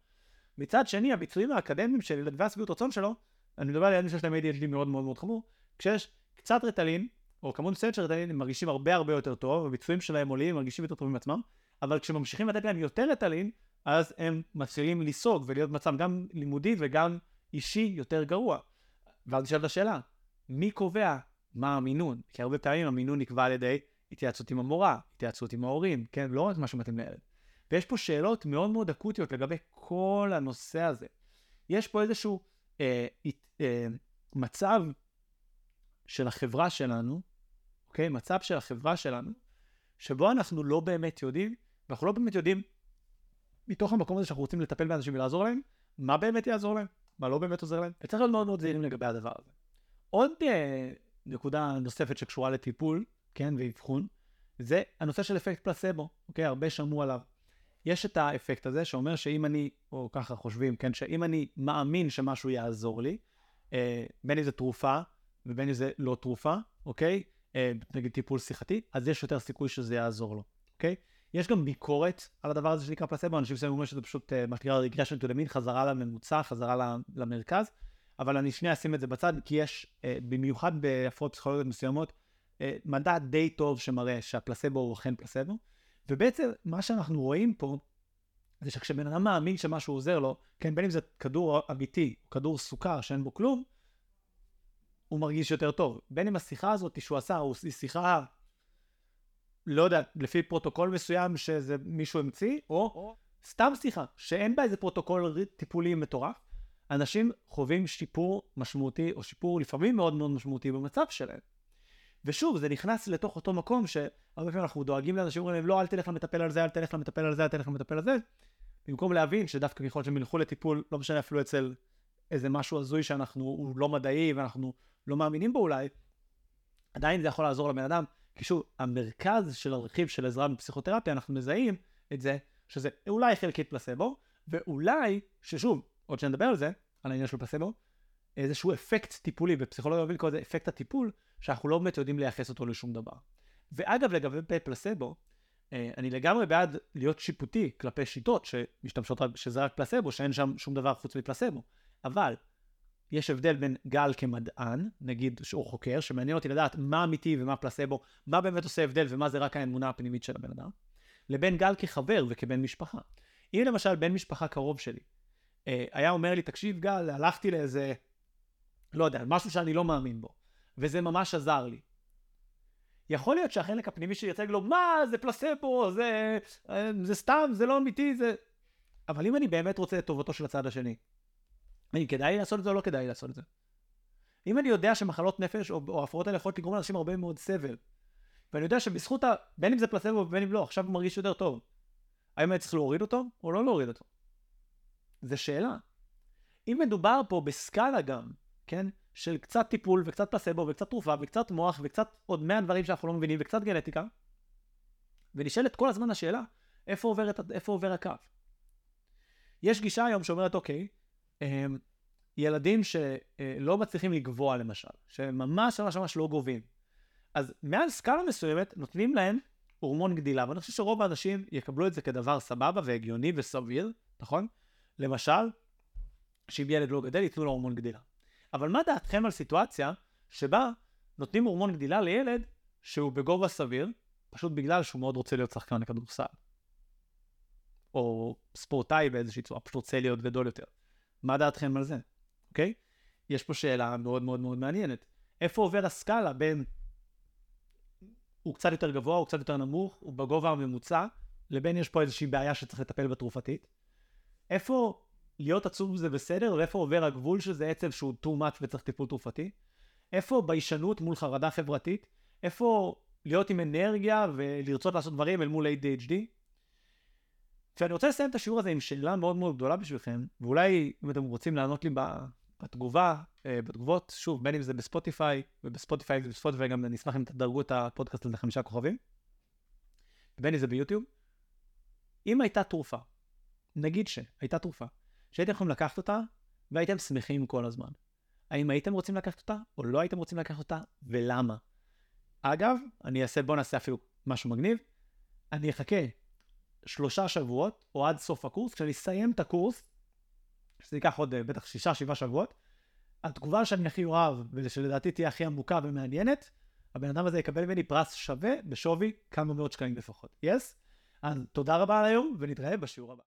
מצד שני, הביצועים האקדמיים של ילד והשביעות רצון שלו, אני מדבר על ילדים שיש להם ADHD מאוד מאוד מאוד חמור, כשיש קצת רטלין, או כמות מסוימת של רטלין, הם מרגישים הרבה הרבה יותר טוב, הביצועים שלהם עולים, מרגישים יותר טובים עצמם, אבל כשממשיכים לתת להם יותר רטלין, אז הם מתחילים לסוג ולהיות במצב גם לימודי וגם אישי יותר גרוע. ואז נשאלת השאלה, מי קובע מה המינון? כי הרבה פעמים המינון נקבע על ידי התייעצות עם המורה, התייעצות עם ההורים, כן? לא רק מה שמתאים לילד. ויש פה שאלות מאוד מאוד אקוטיות לגבי כל הנושא הזה. יש פה איזשהו אה, אה, מצב של החברה שלנו, אוקיי? מצב של החברה שלנו, שבו אנחנו לא באמת יודעים, ואנחנו לא באמת יודעים, מתוך המקום הזה שאנחנו רוצים לטפל באנשים ולעזור להם, מה באמת יעזור להם, מה לא באמת עוזר להם, וצריך להיות מאוד מאוד זהירים לגבי הדבר הזה. עוד אה, נקודה נוספת שקשורה לטיפול, כן, ואבחון, זה הנושא של אפקט פלסבו, אוקיי? הרבה שמעו עליו. יש את האפקט הזה שאומר שאם אני, או ככה חושבים, כן, שאם אני מאמין שמשהו יעזור לי, אה, בין אם זה תרופה ובין אם זה לא תרופה, אוקיי? אה, נגיד טיפול שיחתי, אז יש יותר סיכוי שזה יעזור לו, אוקיי? יש גם ביקורת על הדבר הזה שנקרא פלסבו, אנשים מסוימים אומרים שזה פשוט מה שנקרא regression to חזרה לממוצע, חזרה למרכז, אבל אני שנייה אשים את זה בצד, כי יש, אה, במיוחד בהפרעות פסיכולוגיות מסוימות, אה, מדע די טוב שמראה שהפלסבו הוא אכן פלסבו, ובעצם מה שאנחנו רואים פה, זה שכשבן אדם מאמין שמשהו עוזר לו, כן, בין אם זה כדור אמיתי, כדור סוכר שאין בו כלום, הוא מרגיש יותר טוב. בין אם השיחה הזאת שהוא עשה, הוא שיחה, לא יודע, לפי פרוטוקול מסוים שזה מישהו המציא, או, או. סתם שיחה, שאין בה איזה פרוטוקול טיפולי מטורף, אנשים חווים שיפור משמעותי, או שיפור לפעמים מאוד מאוד משמעותי במצב שלהם. ושוב, זה נכנס לתוך אותו מקום שהרבה פעמים אנחנו דואגים לאנשים, אומרים להם, לא, אל תלך למטפל על זה, אל תלך למטפל על זה, אל תלך למטפל על זה, במקום להבין שדווקא ככל שהם ילכו לטיפול, לא משנה אפילו אצל איזה משהו הזוי שאנחנו, הוא לא מדעי ואנחנו לא מאמינים בו אולי, עדיין זה יכול לעזור לבן אדם, כי שוב, המרכז של הרכיב של עזרה בפסיכותרפיה, אנחנו מזהים את זה, שזה אולי חלקית פלסבו, ואולי, ששוב, עוד שנדבר על זה, על העניין של פלסבו, איזשהו אפקט טיפולי, בפסיכולוגיה אוהבים לקרוא לזה אפקט הטיפול, שאנחנו לא באמת יודעים לייחס אותו לשום דבר. ואגב, לגבי פלסבו, אה, אני לגמרי בעד להיות שיפוטי כלפי שיטות שמשתמשות שזה רק פלסבו, שאין שם שום דבר חוץ מפלסבו. אבל יש הבדל בין גל כמדען, נגיד שהוא חוקר, שמעניין אותי לדעת מה אמיתי ומה פלסבו, מה באמת עושה הבדל ומה זה רק האמונה הפנימית של הבן אדם, לבין גל כחבר וכבן משפחה. אם למשל בן משפחה קרוב שלי אה, היה אומר לי, תקשיב גל, הלכתי לאיזה, לא יודע, משהו שאני לא מאמין בו, וזה ממש עזר לי. יכול להיות שהחלק הפנימי שלי יצא לו, מה, זה פלסבו, זה, אה, זה סתם, זה לא אמיתי, זה... אבל אם אני באמת רוצה את טובתו של הצד השני, האם כדאי לעשות את זה או לא כדאי לעשות את זה? אם אני יודע שמחלות נפש או, או הפרעות האלה יכולות לגרום לאנשים הרבה מאוד סבל, ואני יודע שבזכות ה... בין אם זה פלסבו ובין אם לא, עכשיו הוא מרגיש יותר טוב. האם אני צריך להוריד אותו או לא להוריד אותו? זו שאלה. אם מדובר פה בסקאלה גם, כן? של קצת טיפול וקצת פלסבו וקצת תרופה וקצת מוח וקצת עוד מאה דברים שאנחנו לא מבינים וקצת גנטיקה, ונשאלת כל הזמן השאלה, איפה עובר, את, איפה עובר הקו? יש גישה היום שאומרת, אוקיי, אמ, ילדים שלא מצליחים לגבוה למשל, שממש ממש ממש לא גובים. אז מעל סקאלה מסוימת נותנים להם הורמון גדילה, ואני חושב שרוב האנשים יקבלו את זה כדבר סבבה והגיוני וסביר, נכון? למשל, שאם ילד לא גדל ייתנו לו הורמון גדילה. אבל מה דעתכם על סיטואציה שבה נותנים הורמון גדילה לילד שהוא בגובה סביר, פשוט בגלל שהוא מאוד רוצה להיות שחקן לכדורסל. או ספורטאי באיזושהי צורה, פשוט רוצה להיות גדול יותר. מה דעתכם על זה, אוקיי? יש פה שאלה מאוד מאוד מאוד מעניינת. איפה עובר הסקאלה בין הוא קצת יותר גבוה, הוא קצת יותר נמוך, הוא בגובה הממוצע, לבין יש פה איזושהי בעיה שצריך לטפל בתרופתית? איפה להיות עצוב זה בסדר, ואיפה עובר הגבול שזה עצב שהוא too much וצריך טיפול תרופתי? איפה ביישנות מול חרדה חברתית? איפה להיות עם אנרגיה ולרצות לעשות דברים אל מול ADHD? ואני רוצה לסיים את השיעור הזה עם שאלה מאוד מאוד גדולה בשבילכם, ואולי אם אתם רוצים לענות לי בתגובה, אה, בתגובות, שוב, בין אם זה בספוטיפיי, ובספוטיפיי ובספוטיפיי גם אני אשמח אם תדרגו את הפודקאסט הזה חמישה כוכבים, בין אם זה ביוטיוב. אם הייתה תרופה, נגיד שהייתה תרופה, שהייתם יכולים לקחת אותה והייתם שמחים כל הזמן. האם הייתם רוצים לקחת אותה או לא הייתם רוצים לקחת אותה ולמה? אגב, אני אעשה, בוא נעשה אפילו משהו מגניב, אני אחכה שלושה שבועות, או עד סוף הקורס, כשאני אסיים את הקורס, שזה ייקח עוד אה, בטח שישה, שבעה שבועות, התגובה שאני הכי אוהב, ושלדעתי תהיה הכי עמוקה ומעניינת, הבן אדם הזה יקבל ממני פרס שווה בשווי כמה מאות שקלים לפחות. יס? Yes? אז תודה רבה על היום, ונתראה בשיעור הבא.